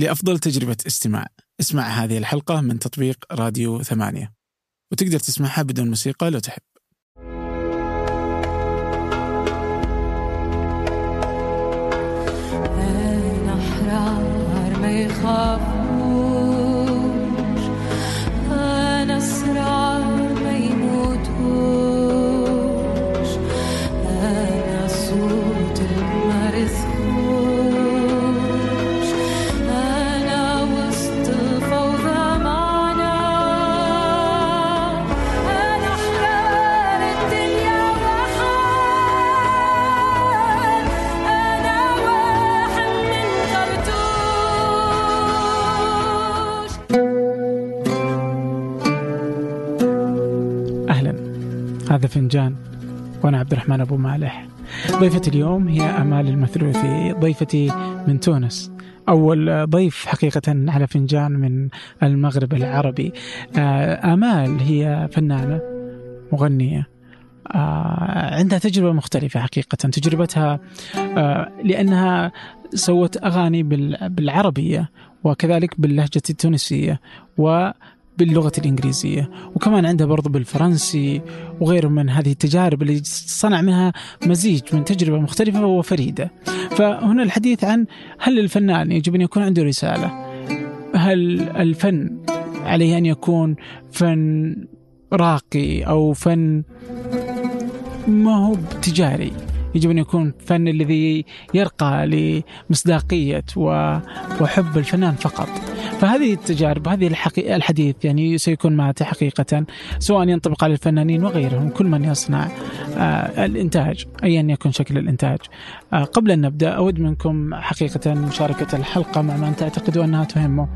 لأفضل تجربة استماع. اسمع هذه الحلقة من تطبيق راديو ثمانية. وتقدر تسمعها بدون موسيقى لو تحب. الأحرار ما يخافوش هذا فنجان وأنا عبد الرحمن أبو مالح. ضيفتي اليوم هي أمال المثلوثي ضيفتي من تونس. أول ضيف حقيقة على فنجان من المغرب العربي. آه، آمال هي فنانة مغنية. آه، عندها تجربة مختلفة حقيقة. تجربتها آه، لأنها سوت أغاني بال- بالعربية وكذلك باللهجة التونسية. وباللغة الإنجليزية وكمان عندها برضو بالفرنسي وغيره من هذه التجارب اللي صنع منها مزيج من تجربة مختلفة وفريدة. فهنا الحديث عن هل الفنان يجب أن يكون عنده رسالة؟ هل الفن عليه أن يكون فن راقي أو فن ما هو تجاري؟ يجب أن يكون فن الذي يرقى لمصداقية وحب الفنان فقط. فهذه التجارب هذه الحقي... الحديث يعني سيكون معته حقيقة سواء ينطبق على الفنانين وغيرهم كل من يصنع آه الإنتاج أيا يكن شكل الإنتاج. آه قبل أن نبدأ أود منكم حقيقة مشاركة الحلقة مع من تعتقدوا أنها تهمه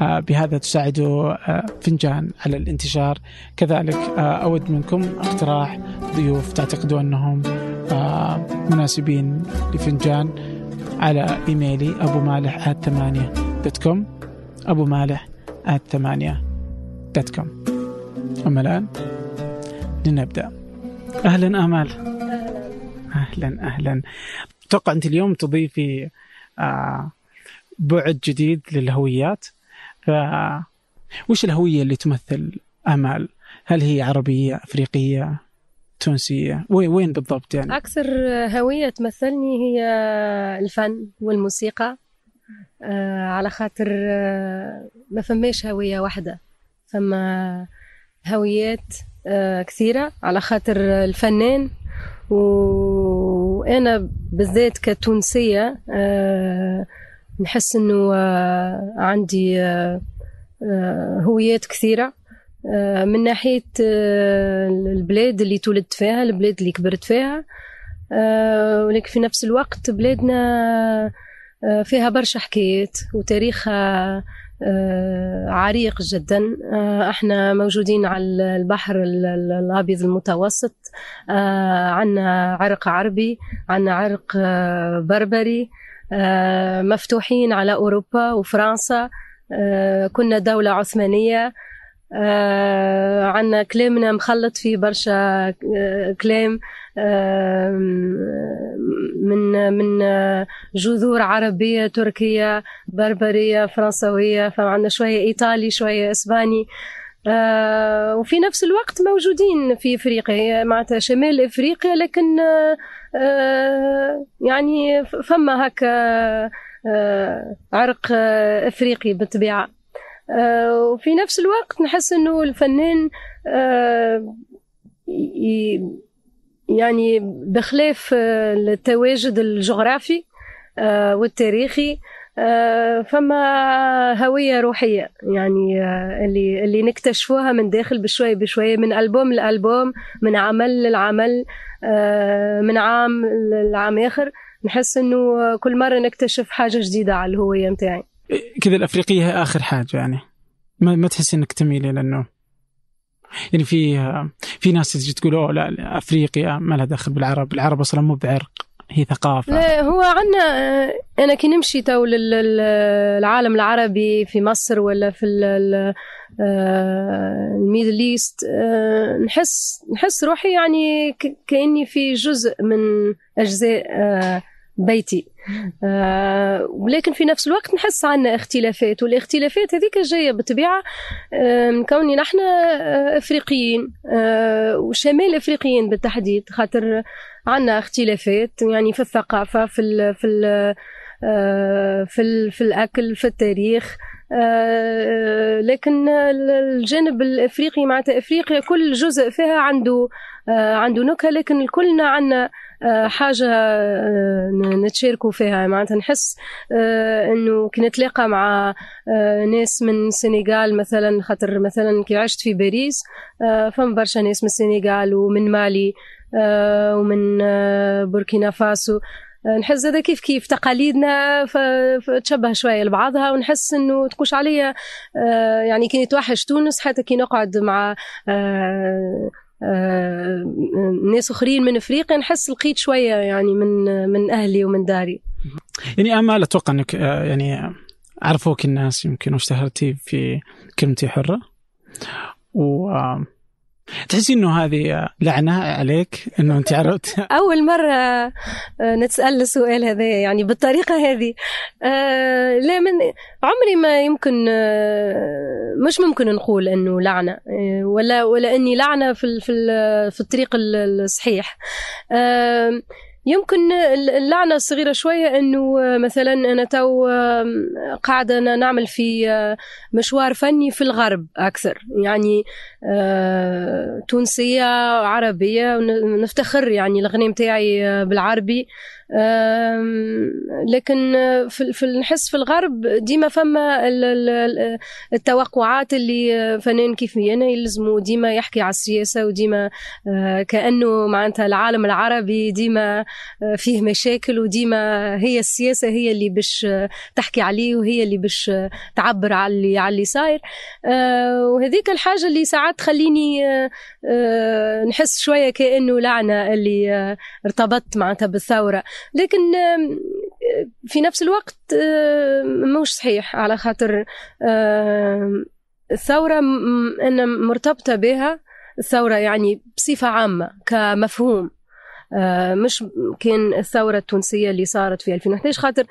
آه بهذا تساعدوا آه فنجان على الانتشار. كذلك أود منكم اقتراح ضيوف تعتقدوا أنهم مناسبين لفنجان على إيميلي أبو مالح at ثمانية dot com أبو مالح at ثمانية dot com أما الآن لنبدأ. أهلا آمال. أهلا أهلا. أتوقع أنت اليوم تضيفي آه بعد جديد للهويات. ف وش الهوية اللي تمثل آمال؟ هل هي عربية أفريقية؟ تونسية. وين وين بالضبط يعني؟ أكثر هوية تمثلني هي الفن والموسيقى. آه، على خاطر آه، ما فماش هوية واحدة. فما هويات آه، كثيرة على خاطر الفنان. وأنا بالذات كتونسية آه، نحس إنه آه، عندي آه، آه، هويات كثيرة. من ناحية آه، البلاد اللي تولدت فيها البلاد اللي كبرت فيها. آه، ولكن في نفس الوقت بلادنا آه، فيها برشا حكايات وتاريخها آه، عريق جدا. آه، إحنا موجودين على البحر ال- ال- الأبيض المتوسط. آه، عنا عرق عربي عنا عرق آه، بربري. آه، مفتوحين على أوروبا وفرنسا. آه، كنا دولة عثمانية. آه، عنا كلامنا مخلط فيه برشا آه، كلام آه، من من جذور عربية تركية بربرية فرنسوية فعندنا شوية إيطالي شوية إسباني آه، وفي نفس الوقت موجودين في إفريقيا معناتها شمال إفريقيا لكن آه، يعني فما هكا آه، عرق آه، إفريقي بالطبيعة. وفي نفس الوقت نحس إنه الفنان آه، يعني بخلاف آه، التواجد الجغرافي آه، والتاريخي آه، فما هوية روحية يعني آه، اللي اللي نكتشفوها من داخل بشوي بشوي من ألبوم لألبوم من عمل للعمل آه، من عام لعام آخر نحس إنه كل مرة نكتشف حاجة جديدة على الهوية متاعي كذا الأفريقية هي آخر حاجة يعني. ما, ما تحس إنك تميلي لأنه يعني في في ناس تجي تقول أوه لا أفريقيا ما لها دخل بالعرب، العرب أصلا مو بعرق هي ثقافة. لا هو عنا آه، أنا كي نمشي تو للعالم العربي في مصر ولا في آه، ال Middle East آه، نحس نحس روحي يعني كأني في جزء من أجزاء بيتي. آه ولكن في نفس الوقت نحس عنا اختلافات والاختلافات هذيك جاية بالطبيعه آه من كوني نحن آه أفريقيين آه وشمال أفريقيين بالتحديد خاطر عنا اختلافات يعني في الثقافة في ال في ال آه في ال في الأكل في التاريخ آه لكن الجانب الأفريقي معناتها أفريقيا كل جزء فيها عنده عنده نكهة لكن كلنا عندنا آه، حاجة آه، نتشاركوا فيها. معناتها نحس آه، انه كي نتلاقى مع آه، ناس من السنغال مثلا خاطر مثلا كي عشت في باريس آه، فما برشا ناس من السنغال ومن مالي آه، ومن آه، بوركينا فاسو. آه، نحس هذا كيف كيف تقاليدنا فتشبه شوية لبعضها ونحس انه تكوش عليا آه، يعني كي نتوحش تونس حتى كي نقعد مع آه، آه، ناس آخرين من أفريقيا نحس لقيت شوية يعني من من أهلي ومن داري. يعني امال أتوقع إنك آه، يعني عرفوك الناس يمكن واشتهرتي في كلمتي حرة. و آه، تحسي إنه هذه لعنة عليك؟ إنه أنت عرفت؟ أول مرة آه، نتسأل السؤال هذا يعني بالطريقة هذه. آه، لا من عمري ما يمكن آه، مش ممكن نقول إنه لعنة ولا ولا إني لعنة في في في الطريق ال- الصحيح. آه، يمكن اللعنة الصغيرة شوية أنه مثلا أنا تو قاعدة أنا نعمل في مشوار فني في الغرب أكثر. يعني آه، تونسية عربية ونفتخر يعني الغني متاعي بالعربي. لكن في نحس في الغرب ديما فما ال- ال- ال- التوقعات اللي فنان كيف أنا يلزموا ديما يحكي على السياسة وديما آه، كأنه معناتها العالم العربي ديما آه، فيه مشاكل وديما هي السياسة هي اللي باش آه، تحكي عليه وهي اللي باش آه، تعبر على اللي على اللي صاير. آه، وهذيك الحاجة اللي ساعات تخليني آه، آه، نحس شوية كأنه لعنة اللي آه، ارتبطت معناتها بالثورة. لكن في نفس الوقت مش صحيح على خاطر آم، الثورة م- أنا مرتبطة بها. الثورة يعني بصفة عامة كمفهوم. آه، مش كأن الثورة التونسية اللي صارت في 2011 خاطر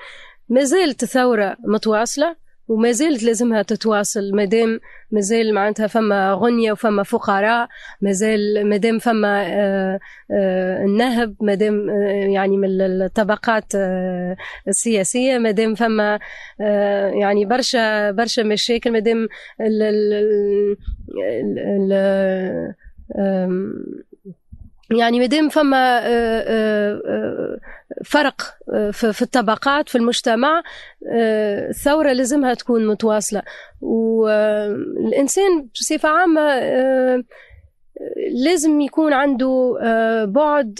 ما زالت الثورة متواصلة. وما زالت لازمها تتواصل. مادام مازال معناتها فما غنية وفما فقراء مازال مادام فما آه، آه، النهب مادام آه، يعني من الطبقات السياسية مادام فما آه، يعني برشا برشا مشاكل مادام ال- ال- ال- ال- آم، يعني مادام فما آه، آه، آه، فرق في الطبقات في المجتمع الثورة لازمها تكون متواصلة. والإنسان بصفة عامة لازم يكون عنده بعد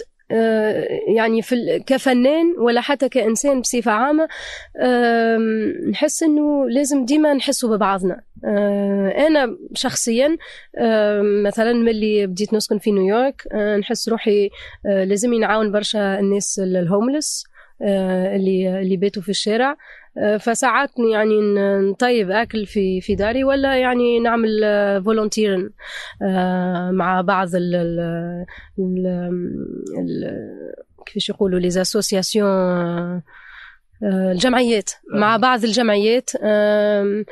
يعني في كفنان ولا حتى كإنسان بصفة عامة آم، نحس إنه لازم ديما نحسوا ببعضنا. آه، أنا شخصيا مثلا ملي بديت نسكن في نيويورك آه، نحس روحي آه، لازم نعاون برشا الناس ال- الهوملس آه، اللي اللي باتوا في الشارع. آه، فساعات يعني نطيب أكل في في داري ولا يعني نعمل volunteering مع بعض ال ال ال كيفاش يقولوا les associations الجمعيات مع بعض الجمعيات. آه،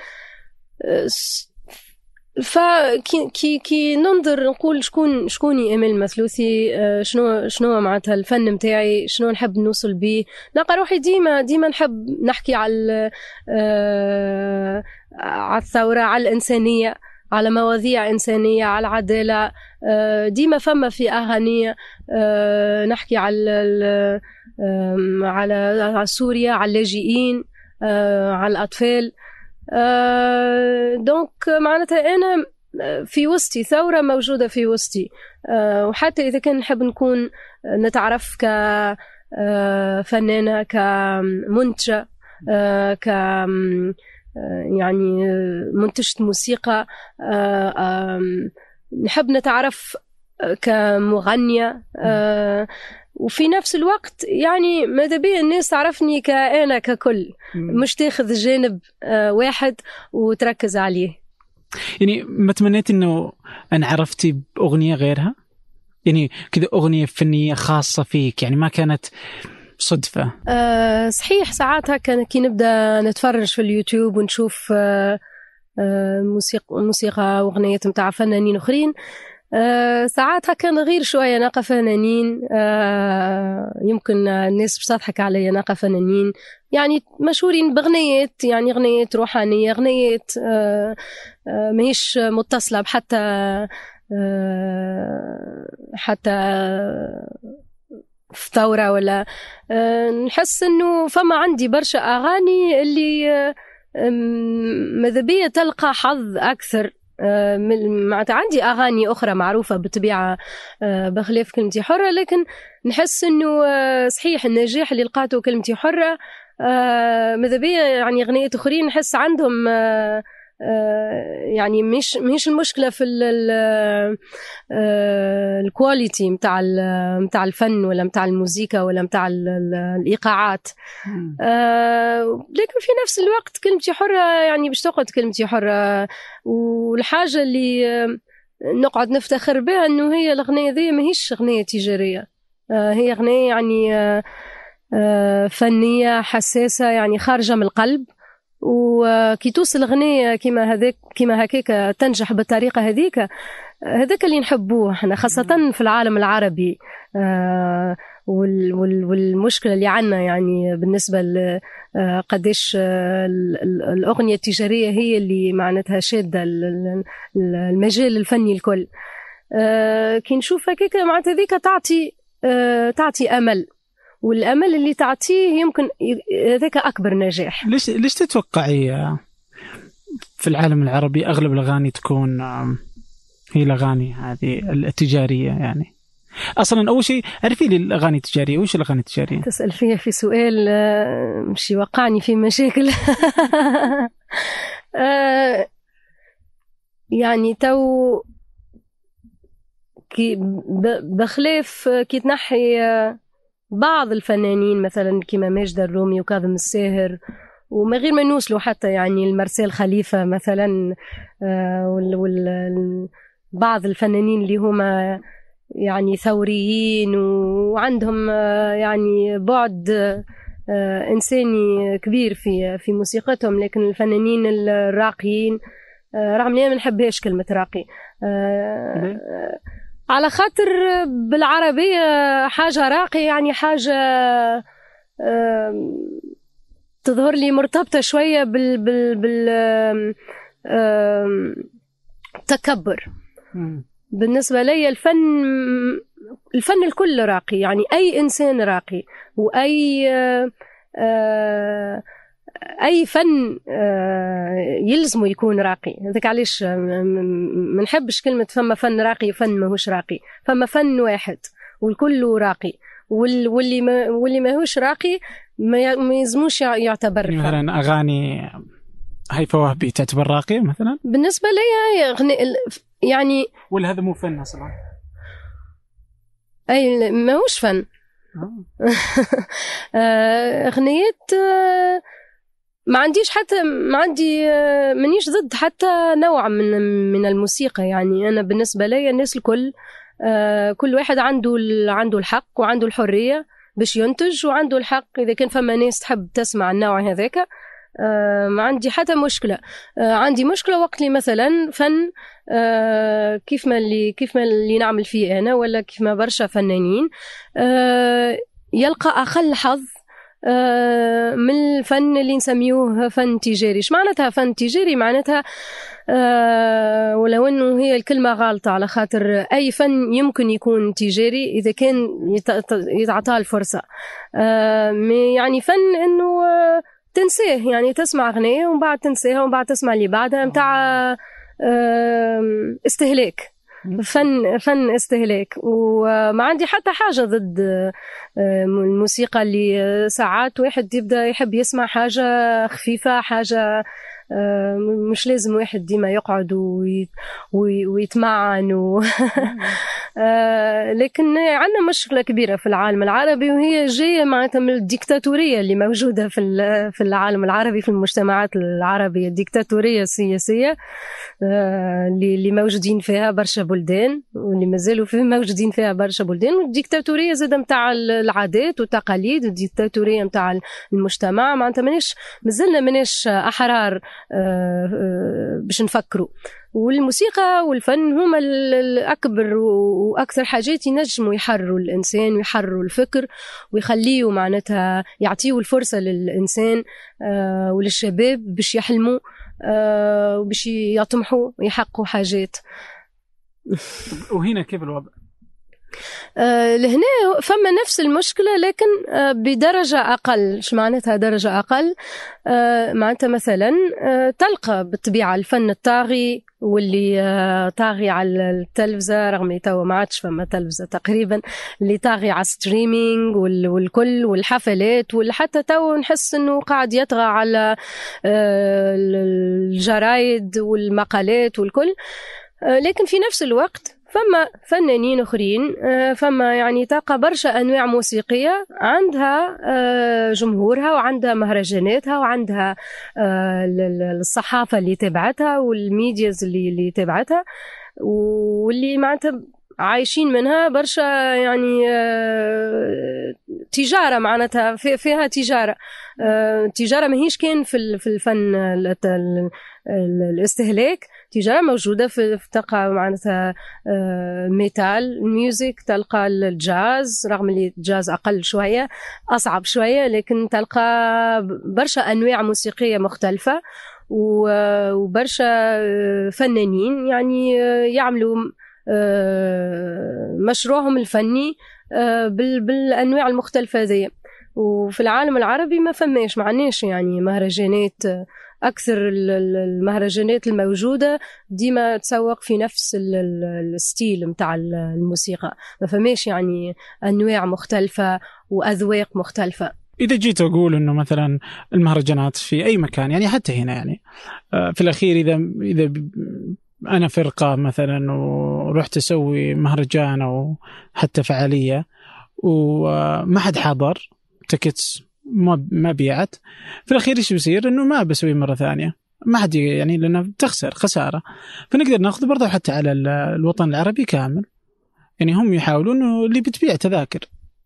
فكي كي كي ننظر نقول شكون شكوني امل مثلوثي آه، شنو شنو معناتها الفن نتاعي شنو نحب نوصل بيه نلقى روحي ديما ديما نحب نحكي على آه، على الثورة على الإنسانية على مواضيع إنسانية على العدالة آه، ديما فما في أغاني نحكي على على سوريا على اللاجئين على الأطفال. دونك معناتها أنا في وسطي ثورة موجودة في وسطي. آه، وحتى إذا كان نحب نكون نتعرف كفنانة كمنتجة آه، ك آه، يعني آه، منتجة موسيقى آه، نحب نتعرف آه، كمغنية آه، وفي نفس الوقت يعني ماذا بيا الناس تعرفني كأنا ككل مش تاخذ جانب آه، واحد وتركز عليه. يعني ما تمنيت إنه ان عرفتي بأغنية غيرها؟ يعني كذا أغنية فنية خاصة فيك يعني ما كانت صدفة. آه، صحيح ساعات هكا كي نبدأ نتفرج في اليوتيوب ونشوف آه، آه، موسيقى موسيقى واغنيات نتاع فنانين أخرين. آه، ساعات هكا نغير شوية نلقى فنانين. آه، يمكن الناس باش تضحك عليا نلقى فنانين. يعني مشهورين باغنيات يعني اغنيات روحانية اغنيات آه، ماهيش متصلة بحتى حتى في ثورة ولا. نحس إنه فما عندي برشا أغاني اللي ماذا بيا تلقى حظ أكثر. معناتها عندي أغاني أخرى معروفة بالطبيعه آه، بخلاف كلمتي حرة لكن نحس إنه آه، صحيح النجاح اللي لقاته كلمتي حرة. آه، ماذا بيا يعني اغنيات أخرين نحس عندهم آه، آه، يعني مش مش المشكلة في ال- ال- آه، الكواليتي نتاع نتاع الفن ولا نتاع الموسيقى ولا نتاع ال- الإيقاعات. آه، لكن في نفس الوقت كلمتي حرة يعني باش تقعد كلمتي حرة. والحاجة اللي آه، نقعد نفتخر بها إنه هي الأغنية ذي ماهيش أغنية تجارية. آه، هي أغنية يعني آه، آه، فنية حساسة يعني خارجة من القلب. وكي توصل اغنية كما هذاك كما هكاك تنجح بالطريقة هذيك هذاك اللي نحبوه إحنا خاصة في العالم العربي. آه، وال- وال- والمشكلة اللي عندنا يعني بالنسبة آه، قديش آه، ال- ال- الأغنية التجارية هي اللي معناتها شادة ال- ال- ال- المجال الفني الكل. كي نشوف هكاك معناتها ذيك تعطي تعطي أمل. والأمل اللي تعطيه يمكن هذاك أكبر نجاح. ليش ليش تتوقعي في العالم العربي أغلب الأغاني تكون هي الأغاني هذه التجارية يعني؟ أصلا أول شيء عرفي لي الأغاني التجارية وش الأغاني التجارية؟ تسأل فيها في سؤال آه، مش يوقعني في مشاكل. آه، يعني تو كي بخلاف كي تنحي آه، بعض الفنانين مثلا كيما ماجدة الرومي وكاظم الساهر وما غير ما نوصلوا حتى يعني المرسال خليفة مثلا آه، وال وال بعض الفنانين اللي هما يعني ثوريين وعندهم آه، يعني بعد آه، إنساني كبير في في موسيقتهم لكن الفنانين الراقيين رغم إني ما نحبهاش كلمة راقي؟ آه، على خاطر بالعربية حاجة راقي يعني حاجة تظهر لي مرتبطة شوية بال بال بال تكبر. بالنسبة لي الفن الفن الكل راقي يعني أي إنسان راقي وأي آه، آه، أي فن آه، يلزمه يكون راقي هذاك علاش آه، ما نحبش كلمة فما فن راقي وفن ماهوش راقي فما فن واحد والكل راقي وال- واللي ما واللي ماهوش راقي ما يلزموش يع- يعتبر. مثلا أغاني هيفا وهبي تعتبر راقيه مثلا؟ بالنسبة لي أغني- يعني ولا هذا مو فن أصلا؟ أي ماهوش فن آه، اغنيات آه، ما عنديش حتى ما عندي آه، مانيش ضد حتى نوع من من الموسيقى. يعني أنا بالنسبة لي الناس الكل آه، كل واحد عنده عنده الحق وعنده الحرية باش ينتج وعنده الحق إذا كان فما ناس تحب تسمع النوع هذاك. آه، ما عندي حتى مشكلة. عندي مشكلة وقت اللي مثلا فن كيف ما اللي كيف ما اللي نعمل فيه أنا ولا كيف ما برشا فنانين. يلقى أقل حظ من الفن اللي نسميوه فن تجاري. إيش معناتها فن تجاري؟ معناتها آه، ولو إنه هي الكلمة غالطة على خاطر أي فن يمكن يكون تجاري إذا كان يت- يتعطاه الفرصة. آه، يعني فن إنه آه، تنساه يعني تسمع أغنية ومن بعد تنساها ومن بعد تسمع اللي بعدها متاع آه، استهلاك. فن فن استهلاك. وما عندي حتى حاجة ضد آه، الموسيقى اللي ساعات واحد يبدأ يحب يسمع حاجة خفيفة حاجة آه، مش لازم واحد ديما يقعد وي- وي- ويتمعن و... آه، لكن عندنا مشكلة كبيرة في العالم العربي وهي جاية معناتها من الديكتاتورية اللي موجودة في في العالم العربي في المجتمعات العربية الديكتاتورية السياسية آه، اللي اللي موجودين فيها برشا بلدان واللي مازالوا فيه موجودين فيها برشا بلدان. والديكتاتورية زاد نتاع العادات والتقاليد والديكتاتورية نتاع المجتمع معناتها ماناش مازلنا ماناش آه، آه، باش نفكروا والموسيقى والفن هما ال- الأكبر وأكثر حاجات ينجموا يحرروا الإنسان ويحرروا الفكر ويخليه معناتها يعطيه الفرصة للإنسان آه، وللشباب باش يحلموا آه، وباش يطمحوا ويحققوا حاجات وهنا كيف الوضع؟ آه، لهنا فما نفس المشكلة لكن آه، بدرجة أقل. إيش معناتها درجة أقل؟ آه، معناتها مثلا تلقى بالطبيعة الفن الطاغي واللي طاغي على التلفزة رغم توا ما عادش فما تلفزة تقريبا اللي طاغي على streaming وال- والكل والحفلات وحتى تو نحس إنه قاعد يطغى على الجرايد والمقالات والكل. لكن في نفس الوقت فما فنانين أخرين آه، فما يعني تلقى برشا أنواع موسيقية عندها آه، جمهورها وعندها مهرجاناتها وعندها آه، ال- ال- الصحافة اللي تبعتها والميدياز اللي اللي تبعتها واللي معناتها عايشين منها برشا يعني آه، تجارة معناتها في- فيها تجارة. آه، تجارة ماهيش كان في في الفن ال- ال- ال- الاستهلاك. تجارة موجودة في تلقى معناتها آه، metal ال music تلقى الجاز رغم اللي الجاز أقل شوية أصعب شوية لكن تلقى برشا أنواع موسيقية مختلفة وبرشا فنانين يعني يعملوا مشروعهم الفني آه، بال- بالأنواع المختلفة ذي وفي العالم العربي ما فماش معناش يعني مهرجانات آه، أكثر ال- ال- المهرجانات الموجودة ديما تسوق في نفس ال- ال- الستيل متاع ال- الموسيقى. ما فماش يعني أنواع مختلفة وأذواق مختلفة. إذا جيت أقول إنه مثلا المهرجانات في أي مكان يعني حتى هنا يعني آه، في الأخير إذا إذا أنا فرقة مثلا ورحت أسوي مهرجان أو حتى فعالية وما حد حضر تكتس ما ما بيعت. في الأخير إيش بيصير؟ إنه ما بسوي مرة ثانية. ما حد يعني لأنه بتخسر خسارة. فنقدر ناخذ برضه حتى على ال- الوطن العربي كامل. يعني هم يحاولون اللي بتبيع تذاكر.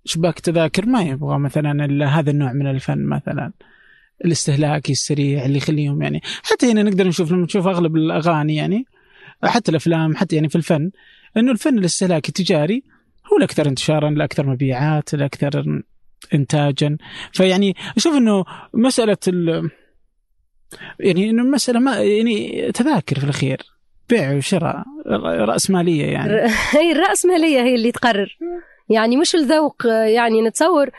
شباك تذاكر ما يبغى مثلا هذا النوع من الفن مثلا. الاستهلاكي السريع اللي يخليهم يعني حتى هنا نقدر نشوف لما نشوف أغلب الأغاني يعني. حتى الأفلام حتى يعني في الفن إنه الفن الاستهلاكي التجاري هو الاكثر انتشارا الاكثر مبيعات الاكثر انتاجا. فيعني أشوف إنه مسألة ال يعني إنه مسألة ما يعني تذاكر في الأخير بيع وشراء رأس مالية يعني. هي الرأسمالية هي اللي تقرر. يعني مش الذوق يعني نتصور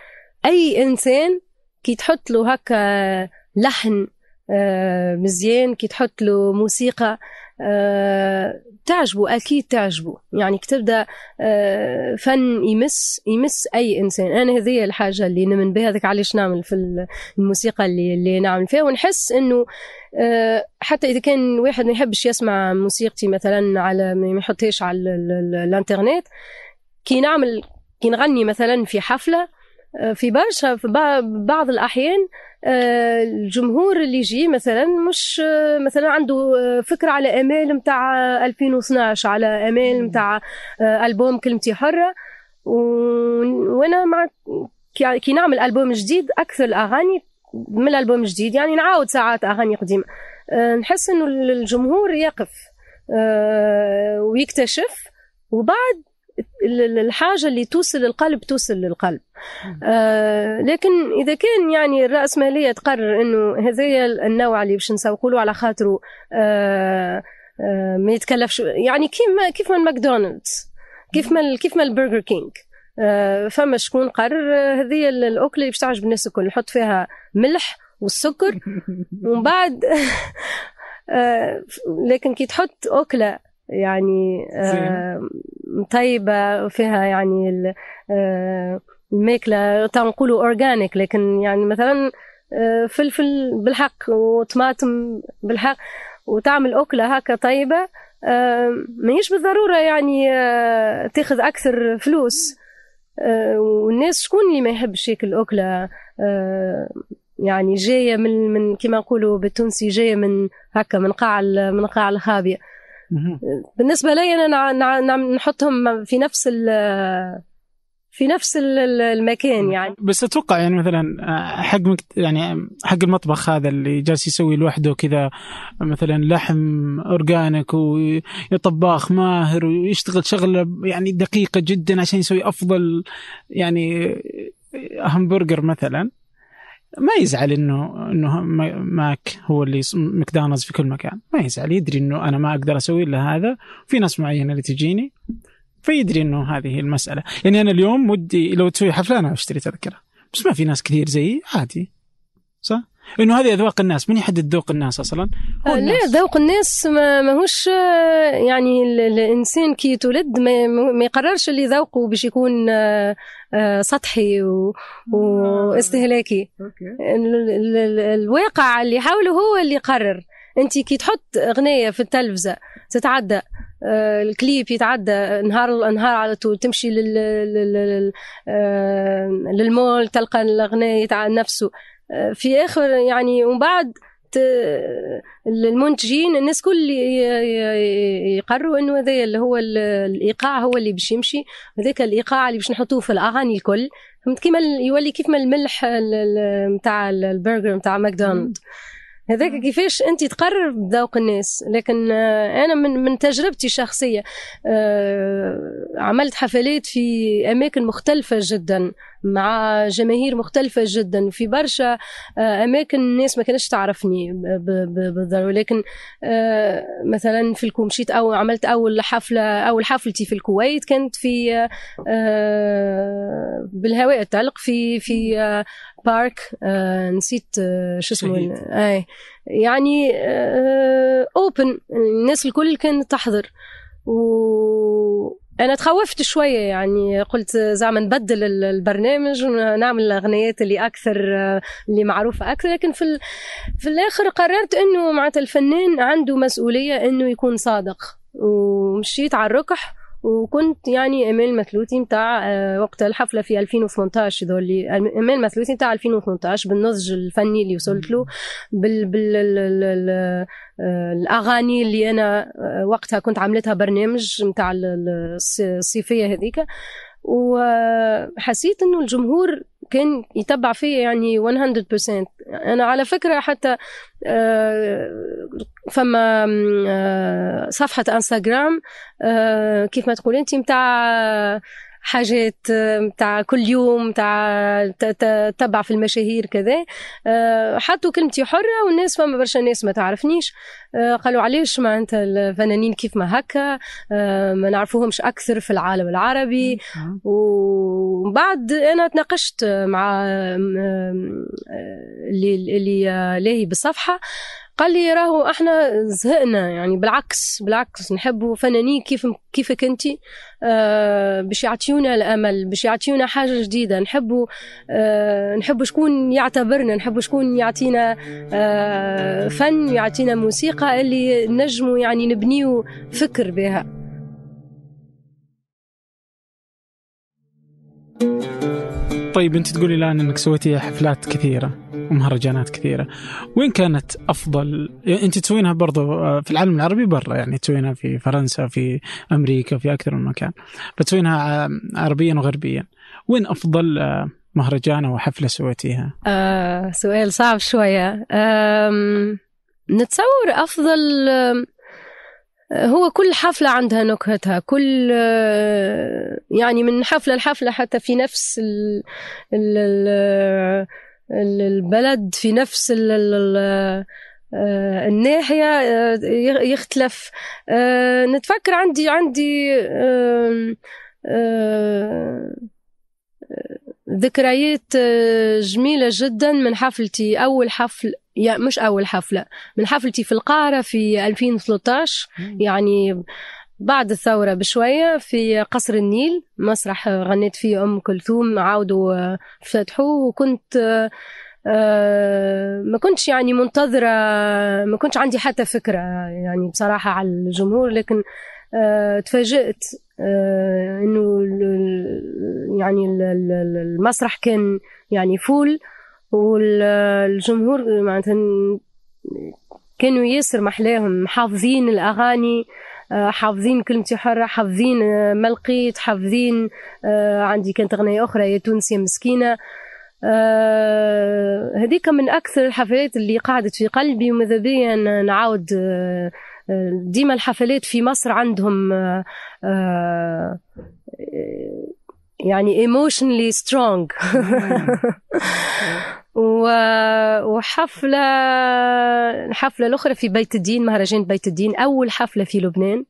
أي إنسان كي تحط له هكا لحن آه، مزيان كي تحط له موسيقى تعجبه أكيد تعجبه. يعني كي تبدا آه، فن يمس يمس أي إنسان. أنا هذه الحاجة اللي نمن بها. هذاك علاش نعمل في الموسيقى اللي, اللي نعمل فيها. ونحس إنه آه، حتى إذا كان واحد ما يحبش يسمع موسيقتي مثلا على ما يحطهاش على ال- ال- الإنترنت كي نعمل كي نغني مثلا في حفلة آه، في برشا في بعض الأحيان آه، الجمهور اللي يجي مثلا مش آه، مثلا عنده آه، فكرة على امال نتاع 2012 على امال نتاع ألبوم كلمتي حرة. و- وأنا مع كي- نعمل ألبوم جديد أكثر الأغاني من الالبوم الجديد يعني نعاود ساعات أغاني قديمة. نحس إنه الجمهور يقف ويكتشف وبعد ال- ال- الحاجة اللي توصل للقلب توصل للقلب. آه، لكن إذا كان يعني الراسماليه تقرر إنه هذايا النوع اللي باش نسوقوا له على خاطره آه، آه، ما يتكلفش. يعني كيما كيف ما ماكدونالدز كيف ما كيف ما ال Burger King آه، فما شكون قرر آه، هذه ال- الأكلة اللي باش تعجب الناس الكل. نحط فيها ملح والسكر ومن بعد آه، لكن كي تحط أكلة يعني آه، طيبة فيها يعني آه، الماكلة تنقولوا أورجانيك لكن يعني مثلا آه، فلفل بالحق وطماطم بالحق وتعمل أكلة هكا طيبة ماهيش بالضرورة يعني تاخذ أكثر فلوس. والناس شكون اللي ما يحبش ياكل آه، يعني جاية من من كما نقولوا بالتونسي جاية من هكا من قاع من قاع الخابيه مهم. بالنسبة لي أنا نع- نع- نع- نحطهم في نفس ال- في نفس ال- ال- المكان يعني. بس أتوقع يعني مثلا آه، حق مكت... يعني حق المطبخ هذا اللي جالس يسوي لوحده كذا مثلا لحم أورجانيك وطباخ ماهر ويشتغل شغلة يعني دقيقة جدا عشان يسوي أفضل يعني همبرجر مثلا. ما يزعل انه إنه ما- ماك هو اللي ماكدونالدز في كل مكان. ما يزعل. يدري إنه أنا ما أقدر أسوي إلا هذا. في ناس معينة اللي تجيني فيدري إنه هذه المسألة. يعني أنا اليوم ودي لو تسوي حفلة أنا أشتري تذكرة. بس ما في ناس كثير زيي عادي. صح؟ إنه هذه أذواق الناس من يحدد ذوق الناس أصلا؟ هو آه، لا الناس. ذوق الناس ما ماهوش آه، يعني ال- الإنسان كي يتولد ما, ما يقررش اللي ذوقه باش يكون آه، سطحي واستهلاكي ال- ال- ال- الواقع اللي حوله هو اللي يقرر. أنت كي تحط أغنية في التلفزة تتعدى الكليب يتعدى نهار نهار على طول تمشي لل لل- لل- للمول تلقى الأغنية نفسه. في آخر يعني ومن بعد ت- المنتجين الناس كل ي- ي- يقرروا إنه هذا اللي هو ال- الإيقاع هو اللي باش يمشي. هذاك الإيقاع اللي باش نحطوه في الأغاني الكل. فهمت كيما يولي كيف ما الملح نتاع البرجر نتاع McDonald. هذاك كيفاش أنت تقرر بذوق الناس. لكن أنا من من تجربتي الشخصية آه، عملت حفلات في أماكن مختلفة جدا. مع جماهير مختلفة جدا في برشا آه، أماكن الناس ما كانتش تعرفني بالضرورة. لكن آه، مثلا في الكوم مشيت أو عملت أول حفلة أول حفلتي في الكويت كانت في آه، بالهواء الطلق في في بارك آه، نسيت آه، شو اسمه. أي يعني اوبن الناس الكل كانت تحضر. و أنا تخوفت شوية يعني قلت زعما نبدل ال- البرنامج ونعمل الاغنيات اللي أكثر اللي معروفة أكثر لكن في. في الآخر قررت إنه معناتها الفنان عنده مسؤولية إنه يكون صادق ومشيت على الركح وكنت يعني امال مثلوثي نتاع آه، وقت الحفلة في 2018 ذولي. امال مثلوثي نتاع 2018 بالنضج الفني اللي وصلت له بال بال ال- ال- ال- آه، الأغاني اللي أنا آه، وقتها كنت عملتها برنامج نتاع ال- ال- الص- الصيفية هذيك. وحسيت إنه الجمهور كان يتبع فيا يعني 100% أنا على فكرة حتى آه، فما آه، صفحة إنستغرام آه، كيف ما تقول انت متاع حاجات متاع كل يوم متاع تتبع في المشاهير كذا. آه، حطوا كلمتي حرة والناس فما برشا ناس ما تعرفنيش. آه، قالوا علاش ما انت الفنانين كيف ما هكا آه، ما نعرفوهمش أكثر في العالم العربي. ومن بعد أنا تناقشت مع آه، اللي اللي آه، لاهي بالصفحه قال لي راهو إحنا زهقنا يعني بالعكس بالعكس نحبوا فنانين كيف كيفك انت آه باش يعطيونا الأمل باش يعطيونا حاجة جديدة. نحبوا آه نحبوا شكون يعتبرنا نحبوا شكون يعطينا آه فن يعطينا موسيقى اللي نجموا يعني نبنيو فكر بها. طيب انت تقولي الآن إنك سويتي حفلات كثيرة ومهرجانات كثيرة. وين كانت أفضل؟ يعني انت تسوينها برضو آه، في العالم العربي برا يعني تسوينها في فرنسا في أمريكا في أكثر من مكان فتسوينها آه، عربيا وغربيا. وين أفضل آه، مهرجان أو حفلة سويتيها؟ آه سؤال صعب شوية. آم، نتصور أفضل آم، هو كل حفلة عندها نكهتها كل يعني من حفلة لحفلة حتى في نفس ال ال ال ال- البلد في نفس آه، الناحية آه، يختلف. آه، نتفكر عندي عندي ذكريات آه، جميلة جدا من حفلتي. أول حفل يا مش أول حفلة من حفلتي في القاهرة في 2013 يعني بعد الثورة بشوية في قصر النيل مسرح غنيت فيه أم كلثوم عاودوا آه، فتحوه. وكنت آه، ما كنتش يعني منتظرة ما كنتش عندي حتى فكرة يعني بصراحة على الجمهور. لكن تفاجأت آه، إنه يعني ال- ال- المسرح كان يعني فول والجمهور معناتها كانوا ياسر محلاهم حافظين الأغاني آه، حافظين كلمتي حرة حافظين آه، ما لقيت حافظين آه، عندي كانت أغنية أخرى يا تونس يا مسكينة. آه، هذيك من أكثر الحفلات اللي قعدت في قلبي وماذا بيا نعاود آه، آه، ديما الحفلات في مصر عندهم آه، آه، يعني emotionally strong. و- وحفلة الحفلة الأخرى في بيت الدين مهرجان بيت الدين أول حفلة في لبنان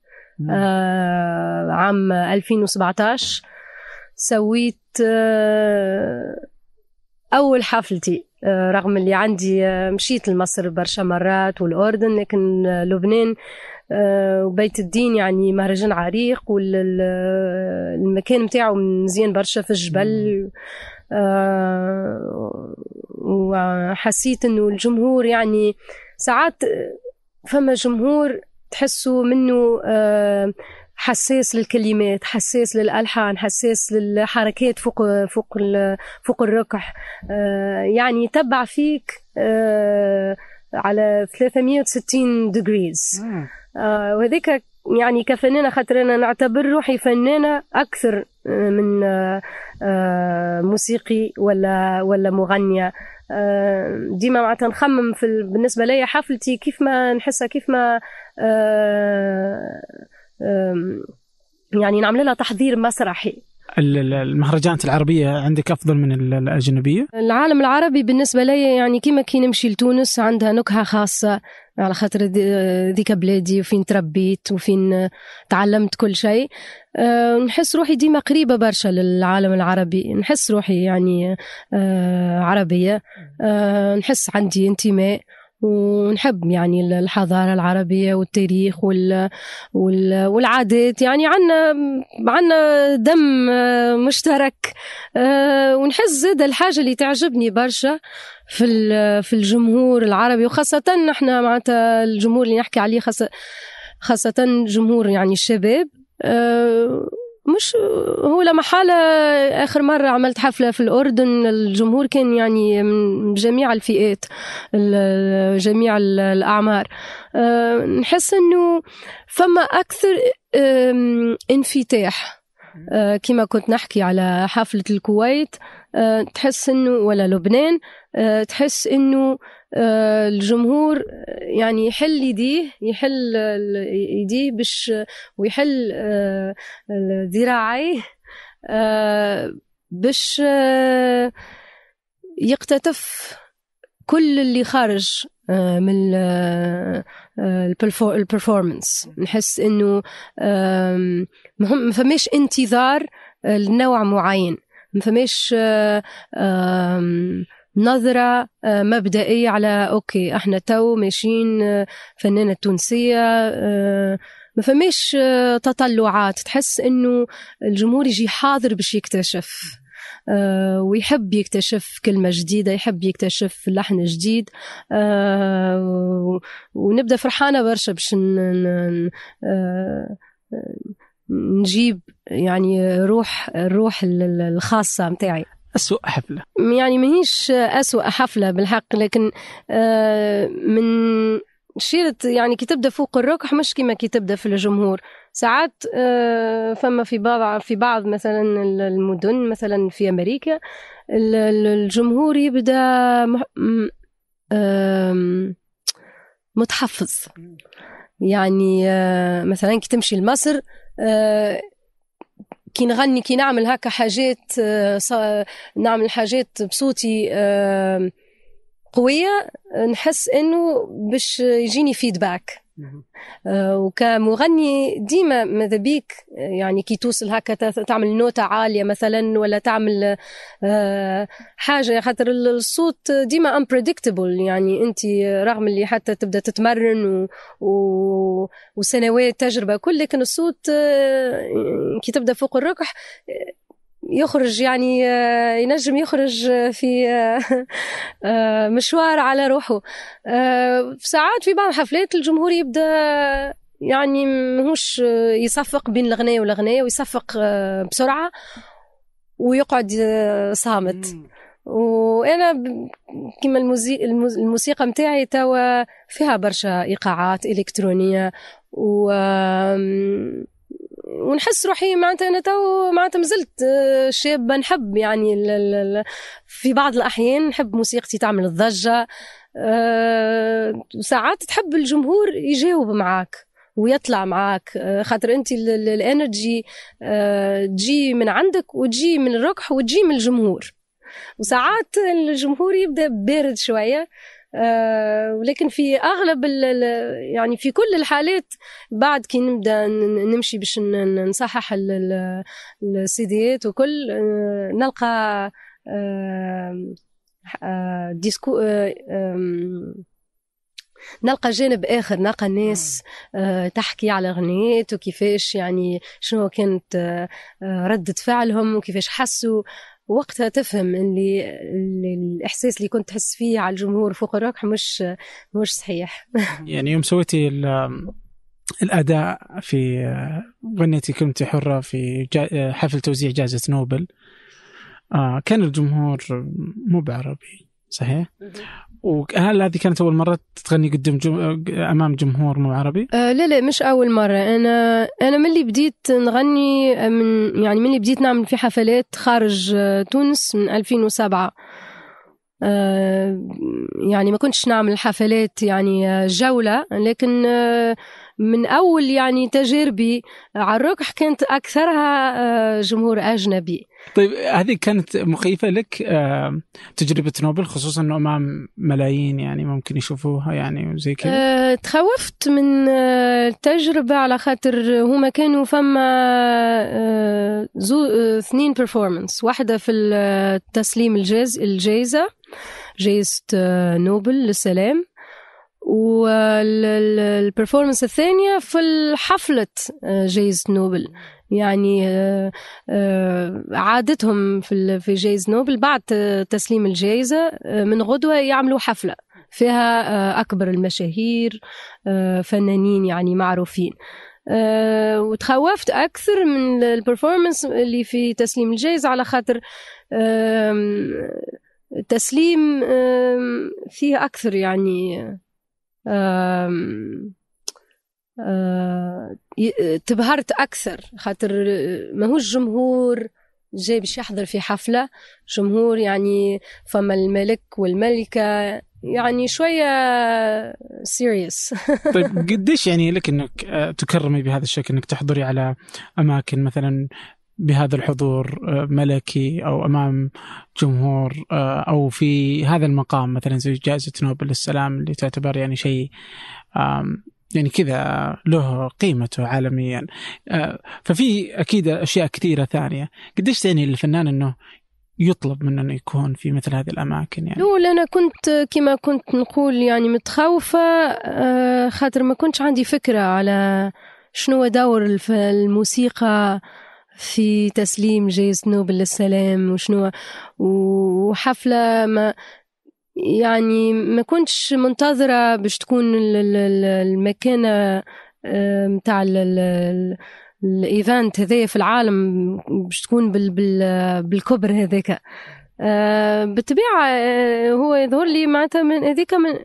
آه، عام 2017 سويت آه، أول حفلتي. رغم اللي عندي آه، مشيت لمصر برشا مرات والأردن لكن آه، لبنان آه، وبيت الدين يعني مهرجان عريق والمكان متاعه مزيان برشا في الجبل. آه، وحسيت إنه الجمهور يعني ساعات فما جمهور تحسوا منه آه، حساس للكلمات حساس للألحان حساس للحركات فوق فوق فوق الركح. آه، يعني يتبع فيك آه، على 360 degrees. آه، وهذيك يعني كفنانة خاطر أنا نعتبر روحي فنانة أكثر آه، من موسيقي ولا ولا مغنية. آه، ديما معناتها نخمم في ال- بالنسبة لي حفلتي كيف ما نحسها كيف ما يعني نعمل لها تحضير مسرحي. ال- ال- المهرجانات العربية عندك أفضل من ال- الأجنبية؟ العالم العربي بالنسبة لي يعني كيما كي نمشي لتونس عندها نكهة خاصة على خاطر ذي- ذيك بلادي وفين تربيت وفين تعلمت كل شيء. أه، نحس روحي ديما قريبة برشا للعالم العربي. نحس روحي يعني أه، عربية. أه، نحس عندي انتماء. ونحب يعني الحضارة العربية والتاريخ وال وال والعادات. يعني عنا عنا دم آه، مشترك آه، ونحس زاد الحاجة اللي تعجبني برشا في في الجمهور العربي وخاصة نحن معناتها الجمهور اللي نحكي عليه خاصة خاصة جمهور يعني الشباب آه، مش هو لا محالة آخر مرة عملت حفلة في الأردن الجمهور كان يعني من جميع الفئات ال- جميع ال- الأعمار. آه، نحس أنه فما أكثر انفتاح. آه، كما كنت نحكي على حفلة الكويت. تحس إنه ولا لبنان آه، تحس إنه آه، الجمهور يعني يحل يديه يحل يديه باش ويحل آه، ذراعيه آه، باش آه، يقتطف كل اللي خارج آه، من البرفورمانس نحس إنه ما فماش انتظار آه، لنوع معين. ما فماش نظرة آه، مبدئية على okay إحنا تو ماشيين آه، فنانة تونسية آه، ما فماش تطلعات. تحس إنه الجمهور يجي حاضر باش يكتشف ويحب يكتشف كلمة جديدة يحب يكتشف لحن جديد ونبدأ فرحانة برشا باش نجيب يعني روح الروح ال- ال- الخاصة متاعي. أسوأ حفلة. يعني ماهيش أسوأ حفلة بالحق لكن آه، من شيرة يعني كي تبدأ فوق الركح مش كيما كي تبدأ في الجمهور. ساعات آه، فما في بعض في بعض مثلا المدن مثلا في أمريكا ال- ال- الجمهور يبدأ متحفظ. يعني آه، مثلا كي تمشي لمصر كي نغني كي نعمل هكا حاجات آه، نعمل حاجات بصوتي آه، قوية نحس إنه باش يجيني feedback آه، وكمغني ديما ماذا بيك؟ آه، يعني كي توصل هكا تعمل نوتة عالية مثلا ولا تعمل آه، حاجة خاطر الصوت ديما unpredictable. يعني أنت رغم اللي حتى تبدأ تتمرن و... و... وسنوات تجربة كل لكن الصوت كي تبدأ فوق الركح يخرج يعني آه، ينجم يخرج في آه، آه، مشوار على روحه. آه، ساعات في بعض الحفلات الجمهور يبدأ يعني ماهوش آه، يصفق بين الغناء والغناء ويصفق بسرعة ويقعد صامت. وأنا كما الموسيقى متاعي توا فيها برشا إيقاعات إلكترونية و ونحس روحي معناتها أنا تو معناتها مازلت آه، شابة. نحب يعني في بعض الأحيان نحب موسيقتي تعمل الضجة آه، وساعات تحب الجمهور يجاوب معاك ويطلع معاك آه، خاطر أنت ال- ال- ال energy آه، تجي من عندك وتجي من الركح وتجي من الجمهور. وساعات الجمهور يبدأ بارد شوية آه، ولكن في أغلب يعني في كل الحالات بعد كي نبدأ نمشي باش نصحح ال- ال- السيديات وكل آه، نلقى آه، آه، des coups آه، نلقى جانب آخر نلقى آه، تحكي على أغنيات وكيفاش يعني شنو كانت آه، آه، ردة فعلهم وكيفاش حسوا. وقتها تفهم اللي, الإحساس اللي كنت تحس فيه على الجمهور فوق الركح مش مش صحيح. يعني يوم سويتي ال- الأداء في غنيتي كلمتي حرة في حفل توزيع جائزة نوبل. آه كان الجمهور مو بعربي. صحيح؟ وهل هذه كانت أول مرة تغني قدام جم... أمام جمهور مو عربي؟ آه لا لا مش أول مرة أنا أنا من اللي بديت نغني من يعني من اللي بديت نعمل في حفلات خارج آه، تونس من 2007 آه يعني ما كنتش نعمل حفلات يعني آه، جولة لكن آه من أول يعني تجاربي على الركح كانت أكثرها آه جمهور أجنبي طيب هذه كانت مخيفة لك آه تجربة نوبل خصوصا إنه أمام ملايين يعني ممكن يشوفوها يعني وزي كذا؟ أه تخوفت من آه، التجربة على خاطر هما كانوا فما أه deux آه، اثنين performance. واحدة في التسليم الجاز الجائزة جائزة آه، نوبل للسلام. وال performance الثانية في حفلة آه، جائزة نوبل. يعني آه، آه، عادتهم في في جائزة نوبل بعد تسليم الجائزة آه، من غدوة يعملوا حفلة فيها أكبر المشاهير فنانين يعني معروفين. وتخوفت أكثر من البرفورمانس اللي في تسليم الجائزة على خاطر آم، فيه أكثر يعني تبهرت أكثر. خاطر ماهوش جمهور جاي باش يحضر في حفلة. جمهور يعني فما الملك والملكة يعني شوية سيريس طيب قديش يعني لك إنك آه، تكرمي بهذا الشكل؟ إنك تحضري على أماكن مثلا بهذا الحضور آه، ملكي أو أمام جمهور آه، أو في هذا المقام مثلا زي جائزة نوبل للسلام اللي تعتبر يعني شيء يعني كذا له قيمته عالميا. آه، ففي أكيد أشياء كثيرة ثانية. قديش تعني للفنان إنه يطلب منه إنه يكون في مثل هذه الأماكن يعني؟ الأول أنا كنت كما كنت نقول يعني متخوفة آه، خاطر ما كنتش عندي فكرة على شنو دور الموسيقى في تسليم جائزة نوبل للسلام وشنو وحفلة ما يعني ما كنتش منتظرة باش تكون ال- ال- ال- المكانة آه، متاع ال- ال- ال- ال event هذايا في العالم باش تكون بال بال بالكبر هذاك. آه، بالطبيعة آه، هو يظهر لي معناتها من هذيك من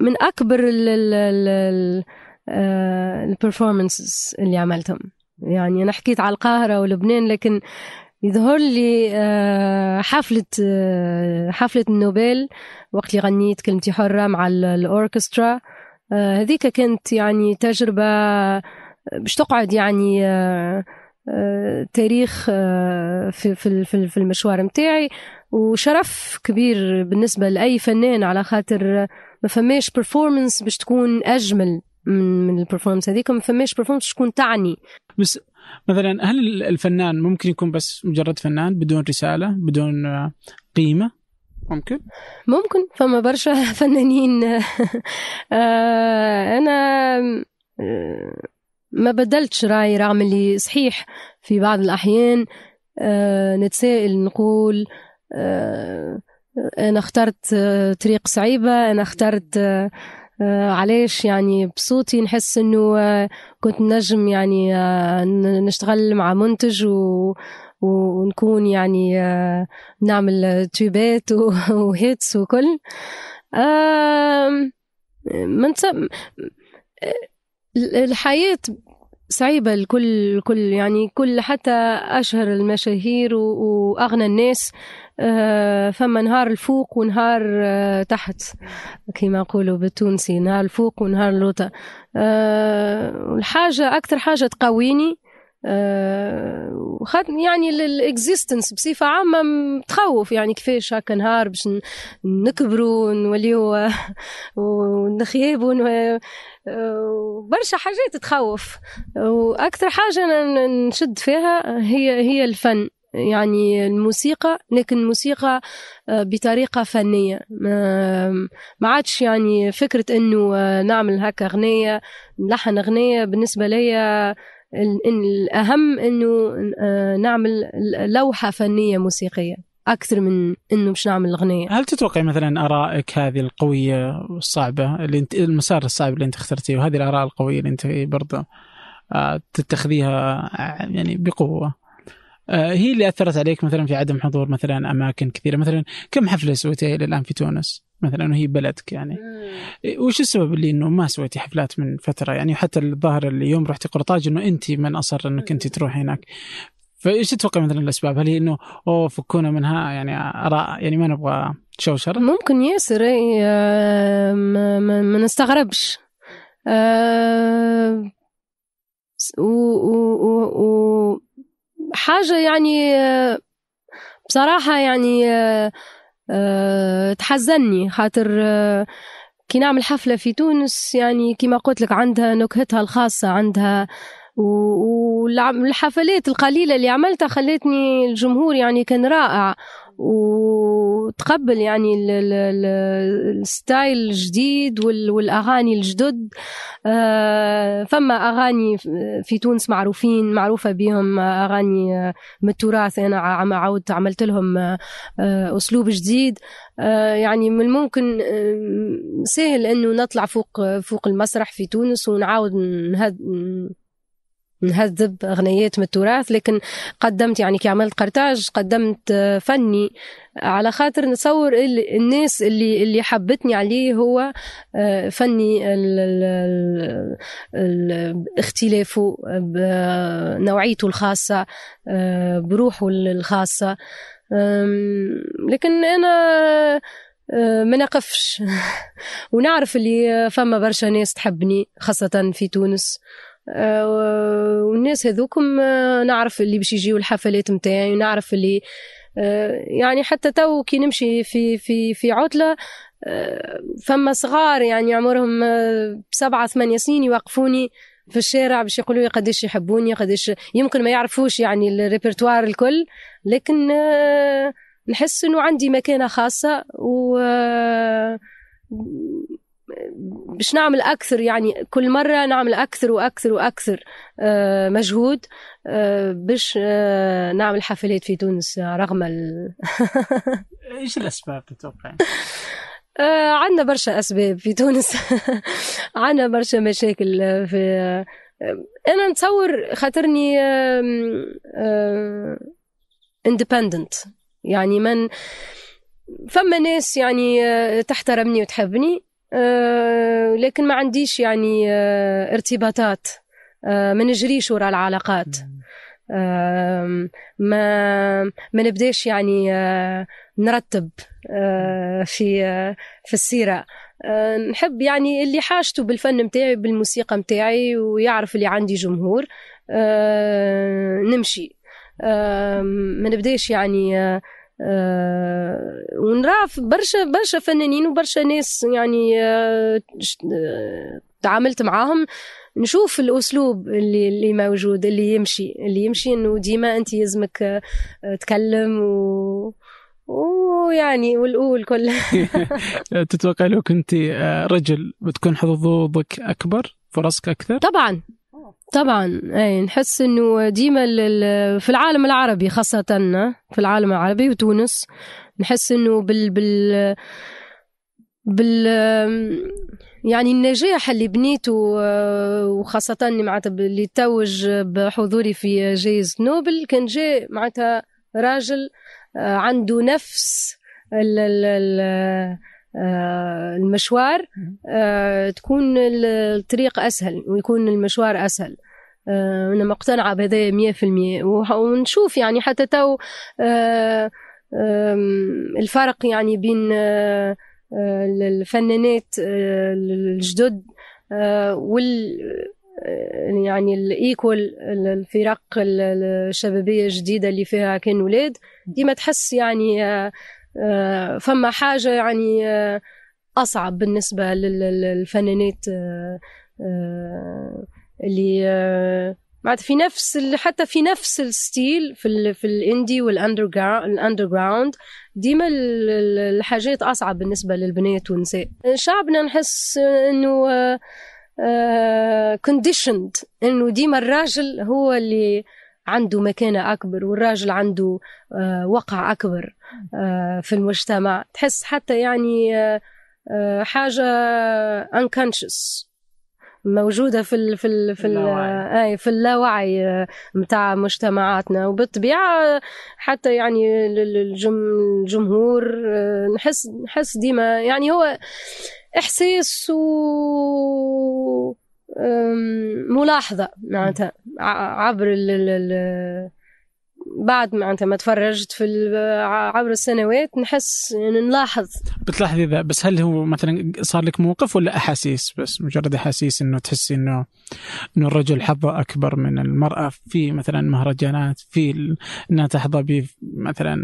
من أكبر ال ال ال ال performances اللي عملتهم. يعني أنا حكيت على القاهرة ولبنان لكن يظهر لي آه، حفلة آه، حفلة النوبل وقت اللي غنيت كلمتي حرة مع ال- الأوركسترا. آه، هذيك كانت يعني تجربة باش تقعد يعني تاريخ في في في المشوار متاعي. وشرف كبير بالنسبة لأي فنان على خاطر ما فماش performance باش تكون أجمل من من ال performance هذيك ما فماش performance تكون تعني. بس مثلا هل الفنان ممكن يكون بس مجرد فنان بدون رسالة بدون آه، قيمة؟ ممكن. ممكن. فما برشا فنانين. آه، أنا آه، ما بدلتش رايي رغم اللي صحيح في بعض الأحيان. آه، نتسائل نقول أنا اخترت طريق صعيبة أنا اخترت علاش يعني بصوتي نحس إنه آه، كنت نجم يعني آه، نشتغل مع منتج و ونكون يعني آه، نعمل تيوبات و- وهيتس وكل من. الحياة صعيبة الكل الكل يعني كل حتى أشهر المشاهير وأغنى الناس آه، فما نهار الفوق ونهار آه، تحت كما يقولوا بالتونسي نهار الفوق ونهار اللوطة آه، الحاجة أكثر حاجة تقويني آه، وخد يعني ال existence بصفة عامة م- تخوف يعني كيفاش هكا نهار باش نكبروا ونوليو آه، ونخيبوا ون- آه، برشا حاجات تخوف. وأكثر حاجة نشد فيها هي هي الفن. يعني الموسيقى لكن الموسيقى آه، بطريقة فنية. ما عادش يعني فكرة إنه آه، نعمل هكا أغنية نلحن أغنية. بالنسبة لي ال- إن الأهم إنه آه، نعمل لوحة فنية موسيقية. أكثر من إنه باش نعمل أغنية. هل تتوقع مثلا آرائك هذه القوية والصعبة اللي أنت المسار الصعب اللي أنت اخترتيه وهذه الآراء القوية اللي أنت برضه تتخذيها يعني بقوة؟ هي اللي أثرت عليك مثلا في عدم حضور مثلا أماكن كثيرة مثلا كم حفلة سويتيها إلى الآن في تونس مثلا وهي بلدك يعني؟ وش السبب اللي إنه ما سويتي حفلات من فترة؟ يعني حتى الظاهر اليوم رحتي قرطاج إنه انت من أصر إنك انت تروحي هناك. فإيش تتوقع مثلا الأسباب؟ هل هي إنه اوه فكونا منها يعني آراء يعني ما نبغى شوشرة؟ ممكن ياسر آه، ما, ما, ما نستغربش. آه، و, و, و حاجة يعني بصراحة يعني تحزني خاطر كي نعمل حفلة في تونس يعني كما قلت لك عندها نكهتها الخاصة عندها والحفلات القليلة اللي عملتها خلتني الجمهور يعني كان رائع. وتقبل يعني ال- ال- ال- ال style الجديد وال- والأغاني الجدد. آه، فما أغاني في تونس معروفين معروفة بهم أغاني من التراث. أنا عم- عودت عملت لهم آه، أسلوب جديد. آه، يعني من الممكن آه، سهل إنه نطلع فوق فوق المسرح في تونس ونعاود نهد نهذب أغنيات من التراث لكن قدمت يعني كي عملت قرطاج قدمت آه، فني على خاطر نصور ال- الناس اللي اللي حبتني عليه هو آه، فني ال- ال- ال- اختلافه بنوعيته الخاصة آه، بروحه الخاصة. أم، لكن أنا أه، ما نقفش. ونعرف اللي فما برشا ناس تحبني خاصة في تونس. والناس هذوكم أه، نعرف اللي باش يجيو الحفلات متاعي ونعرف اللي أه، يعني حتى تو كي نمشي في في في عطلة أه، فما صغار يعني عمرهم سبعة ثمانية سنين يوقفوني في الشارع باش يقولوا لي قداش يحبوني قداش يمكن ما يعرفوش يعني الريpertoire الكل لكن آه، نحس إنه عندي مكانة خاصة و آه، باش نعمل أكثر يعني كل مرة نعمل أكثر وأكثر وأكثر آه، مجهود آه، باش آه، نعمل حفلات في تونس رغم ال... إيش الأسباب تتوقع؟ عندنا برشا أسباب في تونس. عندنا برشا مشاكل في أنا نتصور خاطرني اندبندنت يعني من فما ناس يعني تحترمني وتحبني. آه، لكن ما عنديش يعني آه، ارتباطات آه، ما نجريش وراء العلاقات. ما ما نبداش يعني نرتب في في السيرة. نحب يعني اللي حاجته بالفن متاعي بالموسيقى متاعي ويعرف اللي عندي جمهور. نمشي. ما نبداش يعني آه، ونرى في برشا برشا فنانين وبرشا ناس يعني آه، آه، تعاملت معاهم. نشوف الأسلوب اللي اللي موجود اللي يمشي. اللي يمشي إنه ديما أنت يلزمك آه، تكلم و ويعني والقول كل. تتوقع لو كنت آه، رجل بتكون حظوظك أكبر فرصك أكثر؟ طبعا. طبعا أي نحس إنه ديما في العالم العربي خاصة في العالم العربي وتونس نحس إنه بال بال بال يعني النجاح اللي بنيته آه، وخاصة معناتها اللي توج بحضوري في جائزة نوبل كان جاء معناتها راجل آه، عنده نفس ال- ال- المشوار آه، تكون ال- الطريق أسهل ويكون المشوار أسهل. آه، أنا مقتنعة بهذا مية في المية. ونشوف يعني حتى تو آه، الفرق يعني بين آه، آه، الفنانات آه، الجدد آه، وال آه، يعني الايكوال الفرق ال- الشبابية الجديدة اللي فيها كان ولاد. ديما تحس يعني آه، آه، فما حاجة يعني آه، لل- لل- للفنانات آه، آه، اللي آه، معناتها في نفس حتى في نفس ال style في ال في ال indie وال under ال underground ديما ال- ال- الحاجات أصعب بالنسبة للبنات والنساء. شعبنا نحس إنه conditioned إنه ديما الراجل هو اللي عنده مكانة أكبر والراجل عنده آه، وقع أكبر آه، في المجتمع تحس حتى يعني آه، حاجة unconscious موجودة في ال في ال في ال اللاوعي. اي في اللاوعي متاع مجتمعاتنا وبالطبيعة حتى يعني ال- ال- الجم- الجمهور نحس نحس ديما يعني هو إحساس و أم، ملاحظة معناتها. عبر ال ال بعد معناتها ما تفرجت في عبر السنوات نحس يعني نلاحظ. بتلاحظي ذا بس هل هو مثلا صار لك موقف ولا أحاسيس؟ بس مجرد أحاسيس إنه تحسي إنه إنه الرجل حظه أكبر من المرأة. في مثلا مهرجانات في إنها تحظى بمثلا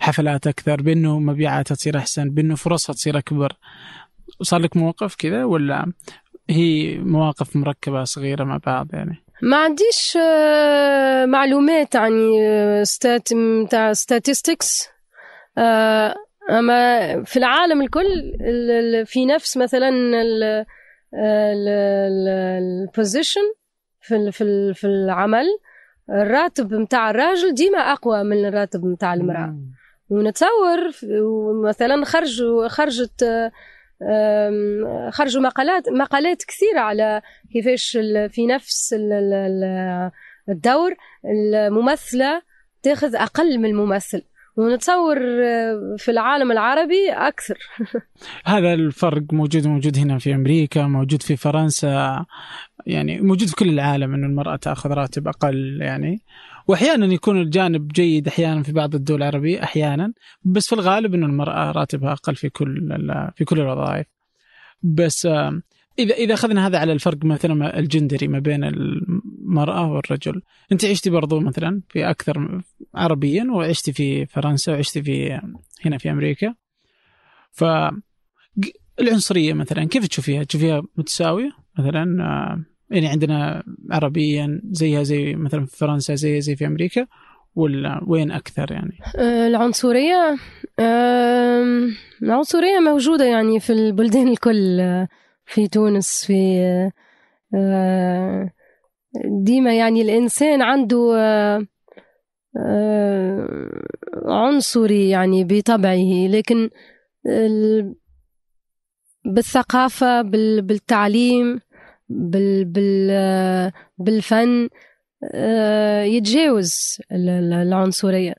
حفلات أكثر بإنه مبيعاتها تصير أحسن بإنه فرصها تصير أكبر. صار لك موقف كذا ولا هي مواقف مركبة صغيرة مع بعض يعني. ما عنديش آه، معلومات آه، ستات متاع statistics. آه، أما في العالم الكل ال- ال- في نفس مثلا البوزيشن في ال- في ال- في العمل. الراتب متاع الراجل ديما أقوى من الراتب متاع المرأة. ونتصور مثلا خرجوا خرجت آه، خرجوا مقالات مقالات كثيرة على كيفاش في نفس ال- ال- ال- الدور الممثلة تاخذ أقل من الممثل. ونتصور آه، في العالم العربي أكثر. هذا الفرق موجود موجود هنا في أمريكا موجود في فرنسا يعني موجود في كل العالم إنه المرأة تأخذ راتب أقل يعني. واحيانا يكون الجانب جيد أحيانا في بعض الدول العربية أحيانا. بس في الغالب إنه المرأة راتبها أقل في كل في كل الوظائف. بس إذا إذا أخذنا هذا على الفرق مثلا الجندري ما بين المرأة والرجل. أنت عشتي برضو مثلا في أكثر عربيا وعشتي في فرنسا وعشتي في هنا في أمريكا. ف العنصرية مثلا كيف تشوفيها؟ تشوفيها متساوية؟ مثلا يعني عندنا عربيا زيها زي مثلا في فرنسا زيها زي في أمريكا ولا وين أكثر يعني؟ العنصرية آم، العنصرية موجودة يعني في البلدان الكل في تونس في آه، ديما يعني الإنسان عنده آه، عنصري يعني بطبعه لكن ال- بالثقافة بال- بالتعليم بال بال بالفن آه، يتجاوز ال- ال- العنصرية.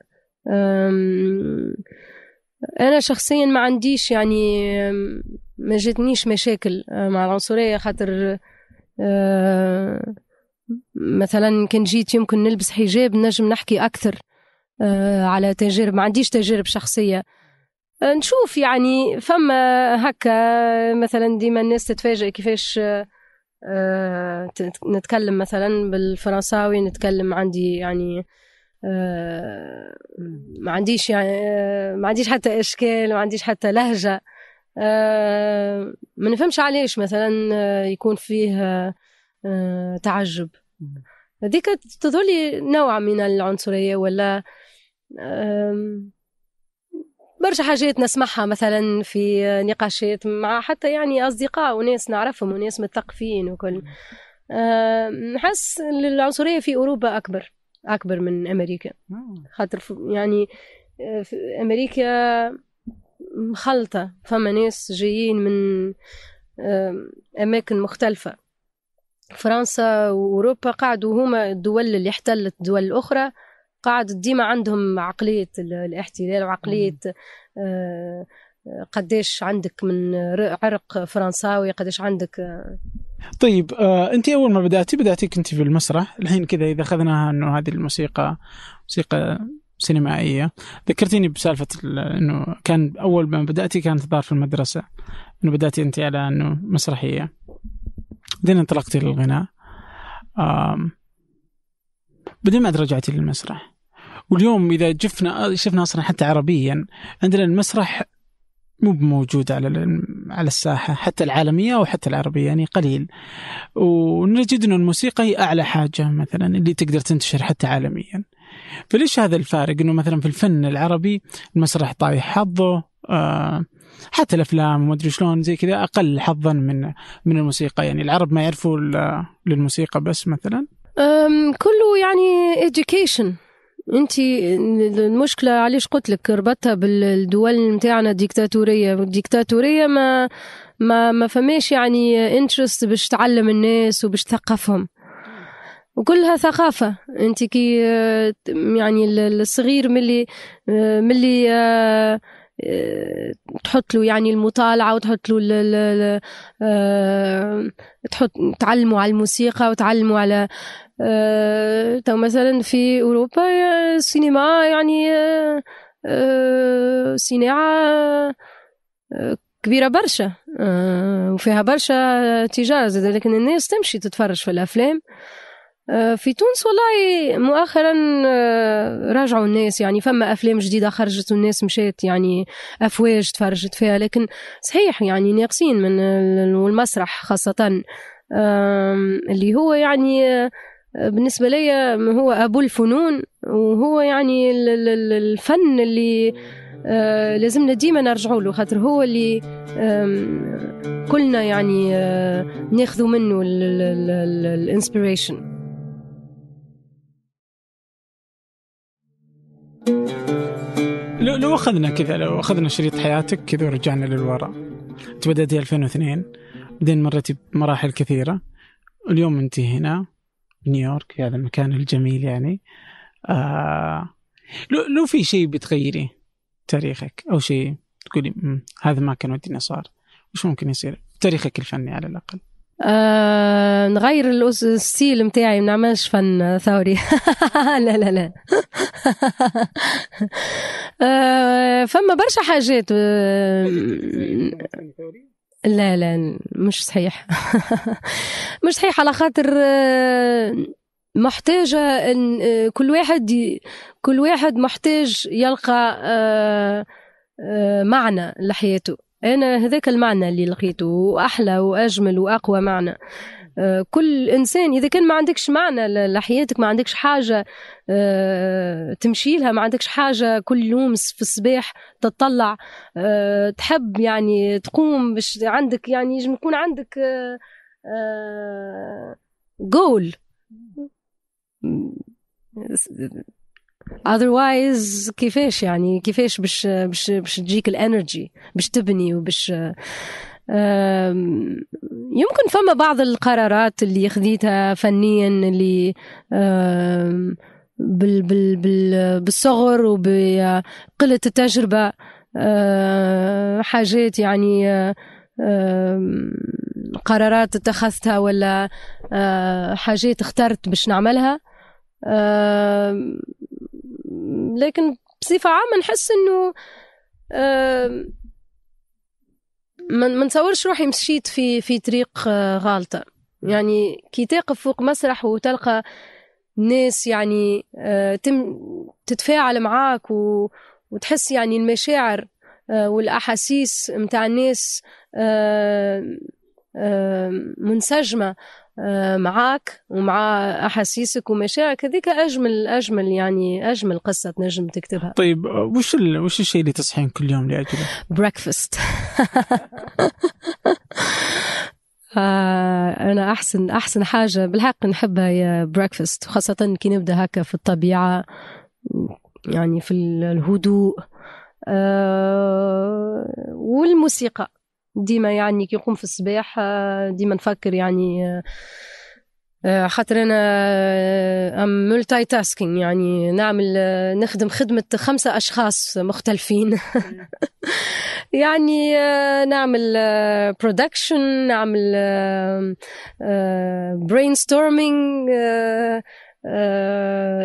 أنا شخصيا ما عنديش يعني ما جاتنيش مشاكل آه، مع العنصرية خاطر آه، مثلا كان جيت يمكن نلبس حجاب نجم نحكي أكثر على تجارب. ما عنديش تجارب شخصية. نشوف يعني فما هكا مثلا ديما الناس تتفاجئ كيفاش نتكلم مثلا بالفرنساوي نتكلم عندي يعني آه، ما عنديش يعني آه، ما عنديش حتى إشكال ما عنديش حتى لهجة. آه، ما نفهمش علاش مثلا آه، يكون فيه آه، آه، تعجب هذيك تظلي نوع من العنصرية ولا؟ برشا حاجات نسمعها مثلا في نقاشات مع حتى يعني أصدقاء وناس نعرفهم وناس مثقفين وكل. آه، نحس العنصرية في أوروبا أكبر أكبر من أمريكا. خاطر يعني آه، في أمريكا مخلطة. فما ناس جايين من آم، أماكن مختلفة. فرنسا وأوروبا قعدوا هما الدول اللي احتلت الدول الاخرى قعدت ديما عندهم عقلية ال- الاحتلال وعقليه آه، قديش عندك من عرق فرنساوي قديش عندك آه، طيب آه أنت أول ما بدأتي بداتي كنت في المسرح الحين كذا إذا أخذناها إنه هذه الموسيقى موسيقى سينمائية. ذكرتيني بسالفة ال- إنه كان أول ما بدأتي كانت الظاهر في المدرسة إنه بدأتي أنت على إنه مسرحية. بعدين انطلقتي للغناء. بعدين ما عاد رجعتي للمسرح. واليوم إذا جفنا شفنا أصلا حتى عربيا عندنا المسرح مو موجود على على الساحة حتى العالمية أو حتى العربية يعني قليل. ونجد إنه الموسيقى هي أعلى حاجة مثلا اللي تقدر تنتشر حتى عالميا. فليش هذا الفارق؟ إنه مثلا في الفن العربي المسرح طايح حظه آه حتى الأفلام وما أدري شلون زي كذا أقل حظا من من الموسيقى. يعني العرب ما يعرفوا للموسيقى بس مثلا. كله يعني education. انت المشكلة علاش قلت لك ربطتها بالدول نتاعنا ديكتاتوريه الديكتاتورية ما ما ما فماش يعني انترست باش تعلم الناس وباش تثقفهم. وكلها ثقافة. انت كي آه، يعني ال- الصغير ملي آه، ملي آه، تحط له يعني المطالعة وتحط له ال- ال- ال- آه، تحط تعلموا على الموسيقى وتعلموا على تو مثلا في أوروبا آه، السينما يعني آه، آه، صناعة آه، كبيرة برشا آه، وفيها برشا تجارة زاد لكن الناس تمشي تتفرج في الأفلام. آه، في تونس والله مؤخرا آه، راجعوا الناس يعني فما أفلام جديدة خرجت والناس مشات يعني أفواج تفرجت فيها لكن صحيح يعني ناقصين من ال- والمسرح خاصة اللي هو يعني بالنسبة لي هو أبو الفنون وهو يعني ال- ال- ال- الفن اللي آه، لازمنا ديما نرجعوا له خاطر هو اللي كلنا يعني آه، ناخذوا منه الانسبيريشن لو, لو أخذنا كذا لو أخذنا شريط حياتك كذا ورجعنا للوراء انت بدأتي 2002 بعدين مريتي بمراحل كثيرة. اليوم انت هنا بنيويورك في هذا المكان الجميل يعني. آه لو لو في شيء بتغيري تاريخك أو شيء تقولي "مم، هذا ما كان ودي إنه صار وش ممكن يصير؟ تاريخك الفني على الأقل. آه نغير الستيل متاعي ما نعملش فن ثوري. لا لا لا. آه فما برشا حاجات. آه لا لا مش صحيح. مش صحيح. على خاطر آه، محتاجة إن آه، كل واحد كل واحد محتاج يلقى آه، معنى لحياته. أنا هذاك المعنى اللي لقيته وأحلى وأجمل وأقوى معنى. كل إنسان إذا كان ما عندكش معنى لحياتك ما عندكش حاجة آه، تمشي لها ما عندكش حاجة كل يوم في الصباح تطلع آه، تحب يعني تقوم باش عندك يعني يجم يكون عندك جول otherwise كيفاش يعني كيفاش باش باش باش تجيك الانرجي باش تبني وباش يمكن فما بعض القرارات اللي خذيتها فنيا اللي بال بال بال بالصغر وبقلة التجربة آه، حاجات يعني قرارات اتخذتها ولا آه، حاجات اخترت باش نعملها. لكن بصفة عامة نحس إنه ما نتصورش روحي مشيت في في طريق آه، غالطة. يعني كي تقف فوق مسرح وتلقى ناس يعني آه، تم تتفاعل معاك و وتحس يعني المشاعر آه، والأحاسيس متاع الناس منسجمة. معاك ومع أحاسيسك ومشاعرك. هذيك أجمل أجمل يعني أجمل قصة تنجم تكتبها. طيب آه، وش ال... وش الشيء اللي تصحين كل يوم لأجله؟ بريكفاست آه أنا أحسن أحسن حاجة بالحق نحبها هي breakfast خاصة كي نبدأ هكا في الطبيعة يعني في الهدوء آه والموسيقى. ديما يعني كي نقوم في الصباح آه، ديما نفكر يعني آه، آه، خاطر أنا أم multitasking يعني نعمل نخدم خدمة خمسة أشخاص مختلفين. يعني نعمل production نعمل brainstorming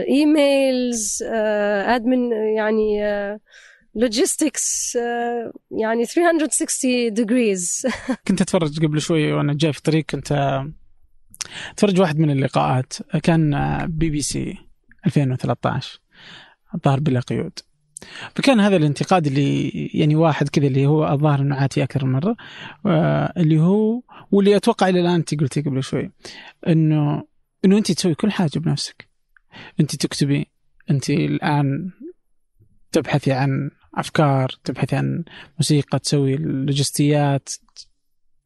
emails admin يعني logistics يعني 360 degrees. كنت أتفرج قبل شوي وأنا جاي في الطريق كنت أتفرج واحد من اللقاءات. كان بي بي سي 2013 الظاهر بلا قيود. فكان هذا الانتقاد اللي يعني واحد كذا اللي هو الظاهر إنه عاتي أكثر مرة آه، اللي هو واللي أتوقع إلى الآن أنت قلتي قبل شوي إنه إنه أنت تسوي كل حاجة بنفسك. أنت تكتبي أنت الآن تبحثي عن أفكار تبحثي عن موسيقى تسوي اللوجستيات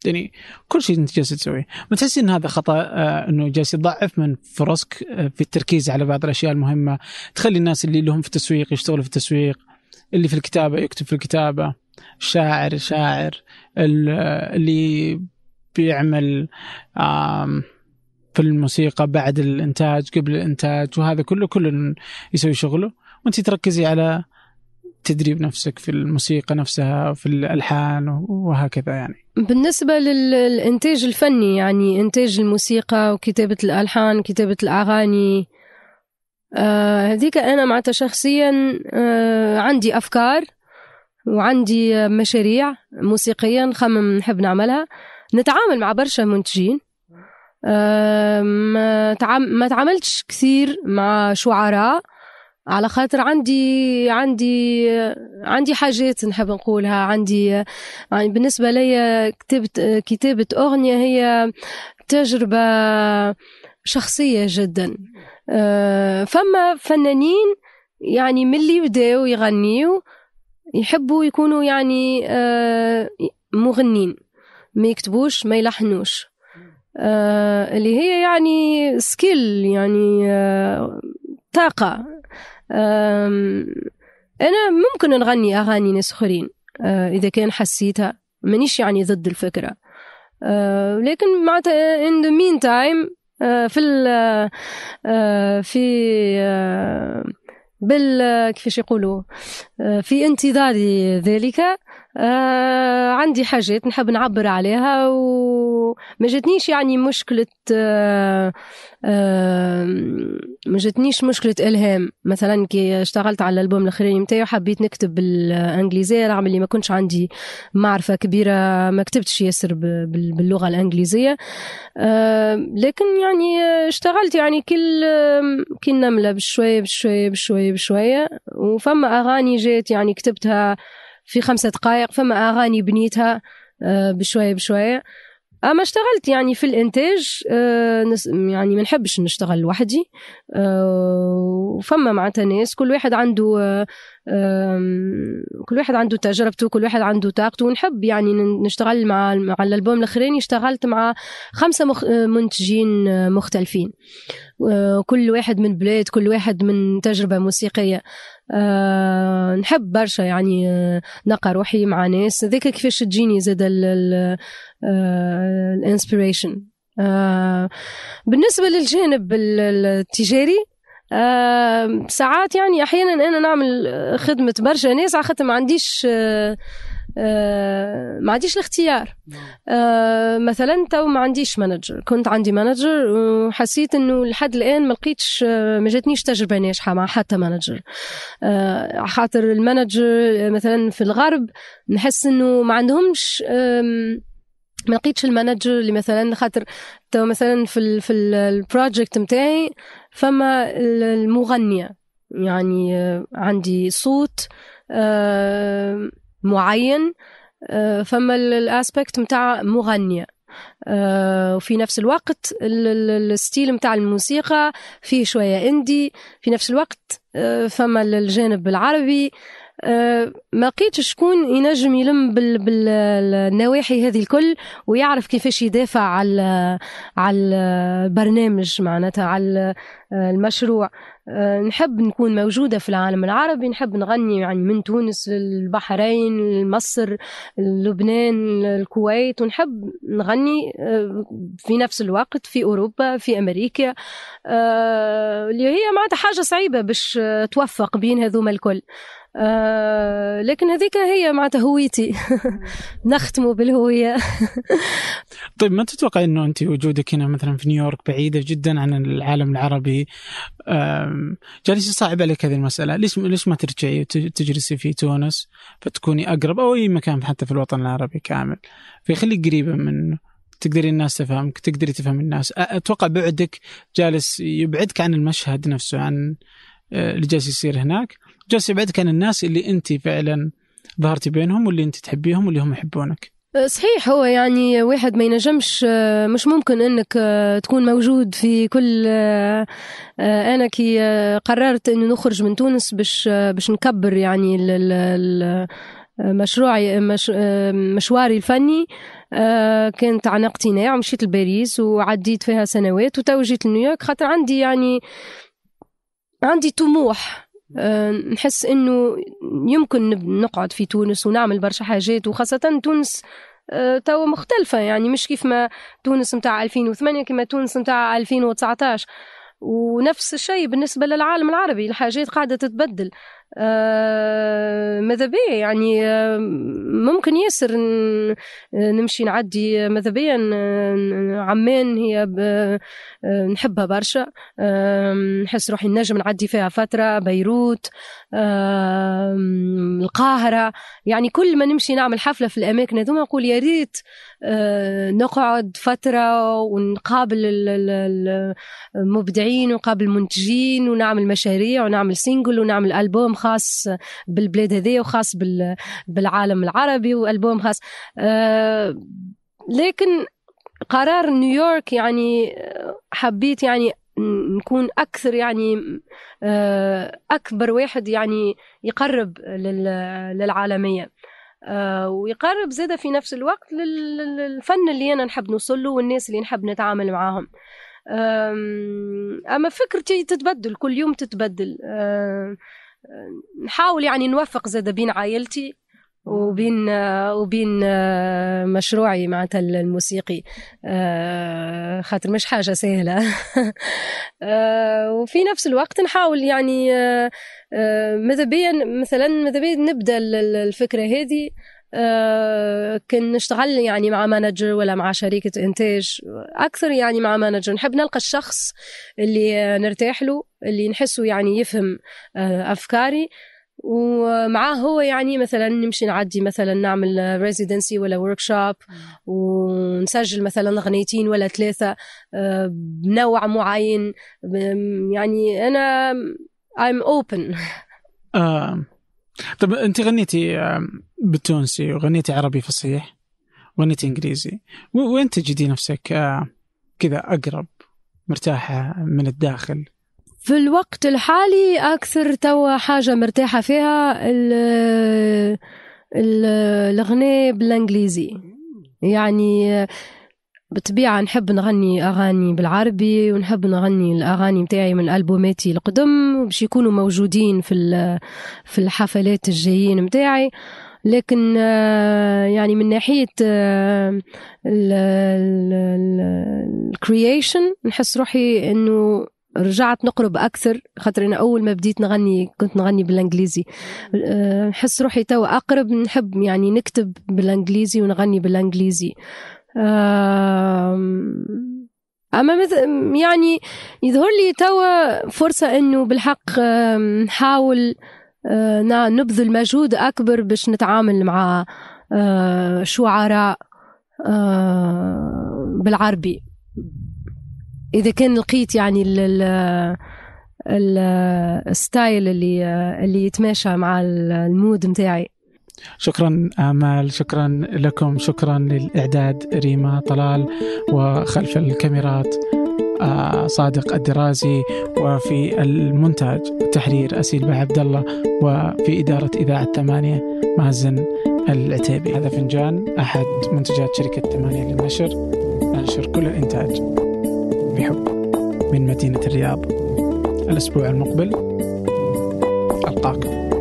يعني كل شيء أنت جالس تسويه. ما تحسي إن هذا خطأ آه إنه جالس يضعف من فرصك آه في التركيز على بعض الأشياء المهمة؟ تخلي الناس اللي لهم في التسويق يشتغلوا في التسويق اللي في الكتابة يكتب في الكتابة الشاعر شاعر آه، اللي بيعمل في الموسيقى بعد الإنتاج قبل الإنتاج وهذا كله كله يسوي شغله. وأنت تركزي على تدريب نفسك في الموسيقى نفسها في الألحان وهكذا يعني. بالنسبة لل- للإنتاج الفني يعني إنتاج الموسيقى وكتابة الألحان وكتابة الأغاني آه، هذيك أنا معناتها شخصيا آه، عندي أفكار وعندي مشاريع موسيقية نخمم نحب نعملها. نتعامل مع برشا منتجين آه، ما تعاملتش كثير مع شعراء على خاطر عندي عندي عندي حاجات نحب نقولها. عندي يعني بالنسبة لي كتابة كتابة أغنية هي تجربة شخصية جدا. آه، فما فنانين يعني من اللي بداوا يغنيوا يحبوا يكونوا يعني آه، مغنين ما يكتبوش ما يلحنوش. آه، اللي هي يعني سكيل يعني طاقة. أنا ممكن نغني أغاني ناس آخرين آه، إذا كان حسيتها مانيش يعني ضد الفكرة. آه، لكن معناتها in the meantime آه، في ال في بال كيفاش يقولوا في انتظار ذلك. آه، عندي حاجات نحب نعبر عليها وما جاتنيش يعني مشكلة آه، آه، ما جاتنيش مشكلة إلهام. مثلا كي اشتغلت على الألبوم الأخراني متاعي وحبيت نكتب بالإنجليزية رغم اللي ما كنتش عندي معرفة كبيرة ما كتبتش ياسر باللغة الإنجليزية. آه، لكن يعني اشتغلت يعني كل كل نملة بشوية بشوية بشوية بشوية. وفما أغاني جات يعني كتبتها في خمسة دقائق فما أغاني بنيتها آه، بشوية بشوية أما اشتغلت يعني في الإنتاج آه، يعني ما نحبش نشتغل لوحدي آه، وفما معناتها ناس كل واحد عنده كل واحد عنده تجربته كل واحد عنده طاقته ونحب يعني نشتغل مع مع الألبوم الأخراني اشتغلت مع خمسة مخ... منتجين مختلفين. آه، كل واحد من بلاد كل واحد من تجربة موسيقية. آه، نحب برشا يعني آه، نلقى روحي مع ناس. ذيك كيفاش تجيني زاد الانسبيريشن بالنسبة للجانب ال- ال- التجاري ساعات يعني أحيانا أنا نعمل خدمة برشا ناس على خاطر ما عنديش آه، آه، ما عنديش الاختيار. آه، مثلا تو ما عنديش manager كنت عندي manager وحسيت إنه لحد الآن ما لقيتش آه، ما جاتنيش تجربة ناجحة مع حتى manager آه، خاطر ال manager مثلا في الغرب نحس إنه ما عندهمش آم، ما لقيتش ال manager اللي مثلا خاطر تو مثلا في ال في ال project نتاعي فما ال- المغنية. يعني آه، عندي صوت آه، معين آه، فما ال aspect نتاع مغنية. وفي نفس الوقت ال- ال- ال style نتاع الموسيقى فيه شوية indie في نفس الوقت فما الجانب العربي ما لقيتش شكون ينجم يلم بال- بالنواحي هذه الكل ويعرف كيفاش يدافع على على البرنامج معناتها على المشروع. آه، نحب نكون موجودة في العالم العربي نحب نغني يعني من تونس للبحرين لمصر لبنان الكويت ونحب نغني آه، في نفس الوقت في أوروبا في أمريكا. آه، اللي هي معناتها حاجة صعيبة باش آه، توفق بين هذوما الكل. آه، لكن هذيك هي معناتها هويتي. نختموا بالهوية. طيب ما تتوقع إنه أنت وجودك هنا مثلا في نيويورك بعيدة جدا عن العالم العربي؟ جالس يصعب عليك هذه المسألة. ليش ليش ما ترجعي وتجلسي في تونس فتكوني أقرب أو أي مكان حتى في الوطن العربي كامل؟ فيخليك قريبة منه تقدري الناس تفهمك تقدري تفهم الناس. أ- أتوقع بعدك جالس يبعدك عن المشهد نفسه عن آه، اللي جالس يصير هناك. جالس يبعدك عن الناس اللي أنت فعلا ظهرتي بينهم واللي أنت تحبيهم واللي هم يحبونك. صحيح هو يعني واحد ما ينجمش آه، مش ممكن إنك آه، تكون موجود في كل أنا كي قررت إنه نخرج من تونس باش باش نكبر يعني مشروعي مش مشواري الفني. كانت عن اقتناع مشيت لباريس وعديت فيها سنوات وتو جيت لنيويورك خاطر عندي يعني عندي طموح. نحس إنه يمكن نقعد في تونس ونعمل برشا حاجات وخاصة تونس آه، توا مختلفة. يعني مش كيف ما تونس متاع 2008 كما تونس متاع 2019 ونفس الشيء بالنسبة للعالم العربي الحاجات قاعدة تتبدل. آه ماذا بيا؟ يعني آه ممكن ياسر ن- نمشي نعدي ماذا بيا؟ عمان هي آه، نحبها برشا. آه، نحس روحي نجم نعدي فيها فترة. بيروت آه، القاهرة. يعني كل ما نمشي نعمل حفلة في الأماكن هذوما نقول يا ريت آه، نقعد فترة ونقابل ال- ال- ال- المبدعين ونقابل المنتجين ونعمل مشاريع ونعمل سينجل ونعمل ألبوم خاص بالبلاد هذه وخاص بال- بالعالم العربي وألبوم خاص. آه، لكن قرار نيويورك يعني آه، حبيت يعني نكون أكثر يعني آه، أكبر واحد يعني يقرب لل- للعالمية. آه، ويقرب زادة في نفس الوقت لل- للفن اللي أنا نحب نوصل له والناس اللي نحب نتعامل معاهم. أما فكرتي تتبدل كل يوم تتبدل. نحاول يعني نوفق زادة بين عائلتي وبين وبين آه، مشروعي معناتها الموسيقي. آه، خاطر مش حاجة سهلة. آه، وفي نفس الوقت نحاول يعني ماذا بيا مثلا ماذا بيا نبدأ ال- ال- الفكرة هذه. آه، كان نشتغل يعني مع manager ولا مع شركة إنتاج. أكثر يعني مع manager. نحب نلقى الشخص اللي نرتاح له اللي نحسه يعني يفهم آه، أفكاري. ومعاه هو يعني مثلا نمشي نعدي مثلا نعمل residency ولا workshop ونسجل مثلا أغنيتين ولا ثلاثة آه، بنوع معين. يعني أنا I'm open. آه. طب انت غنيتي بالتونسي وغنيتي عربي فصيح وغنيتي انجليزي وين تجدي نفسك آه، كذا أقرب مرتاحة من الداخل؟ في الوقت الحالي أكثر توا حاجة مرتاحة فيها ال- ال- الأغنية بالإنجليزي. يعني بالطبيعة نحب نغني أغاني بالعربي ونحب نغني الأغاني متاعي من ألبوماتي القدم باش يكونوا موجودين في في الحفلات الجايين متاعي. لكن آه، يعني من ناحية الكرييشن نحس روحي إنه رجعت نقرب أكثر خاطر أنا أول ما بديت نغني كنت نغني بالإنجليزي. أه، نحس روحي توا أقرب نحب يعني نكتب بالإنجليزي ونغني بالإنجليزي. أما مثل يعني يظهر لي توا فرصة إنه بالحق نحاول نا- نبذل مجهود أكبر باش نتعامل مع أه، شعراء أه، بالعربي. إذا كان لقيت يعني ال ال ال ال style اللي اللي يتماشى مع ال mood متاعي. شكرا آمال شكرا لكم شكرا للإعداد ريما طلال وخلف الكاميرات آه، صادق الدرازي وفي المونتاج والتحرير أسيل عبد الله وفي إدارة إذاعة ثمانية مازن العتيبي. هذا فنجان أحد منتجات شركة ثمانية للنشر. ننشر كل الإنتاج بحب من مدينة الرياض. الأسبوع المقبل ألقاكم.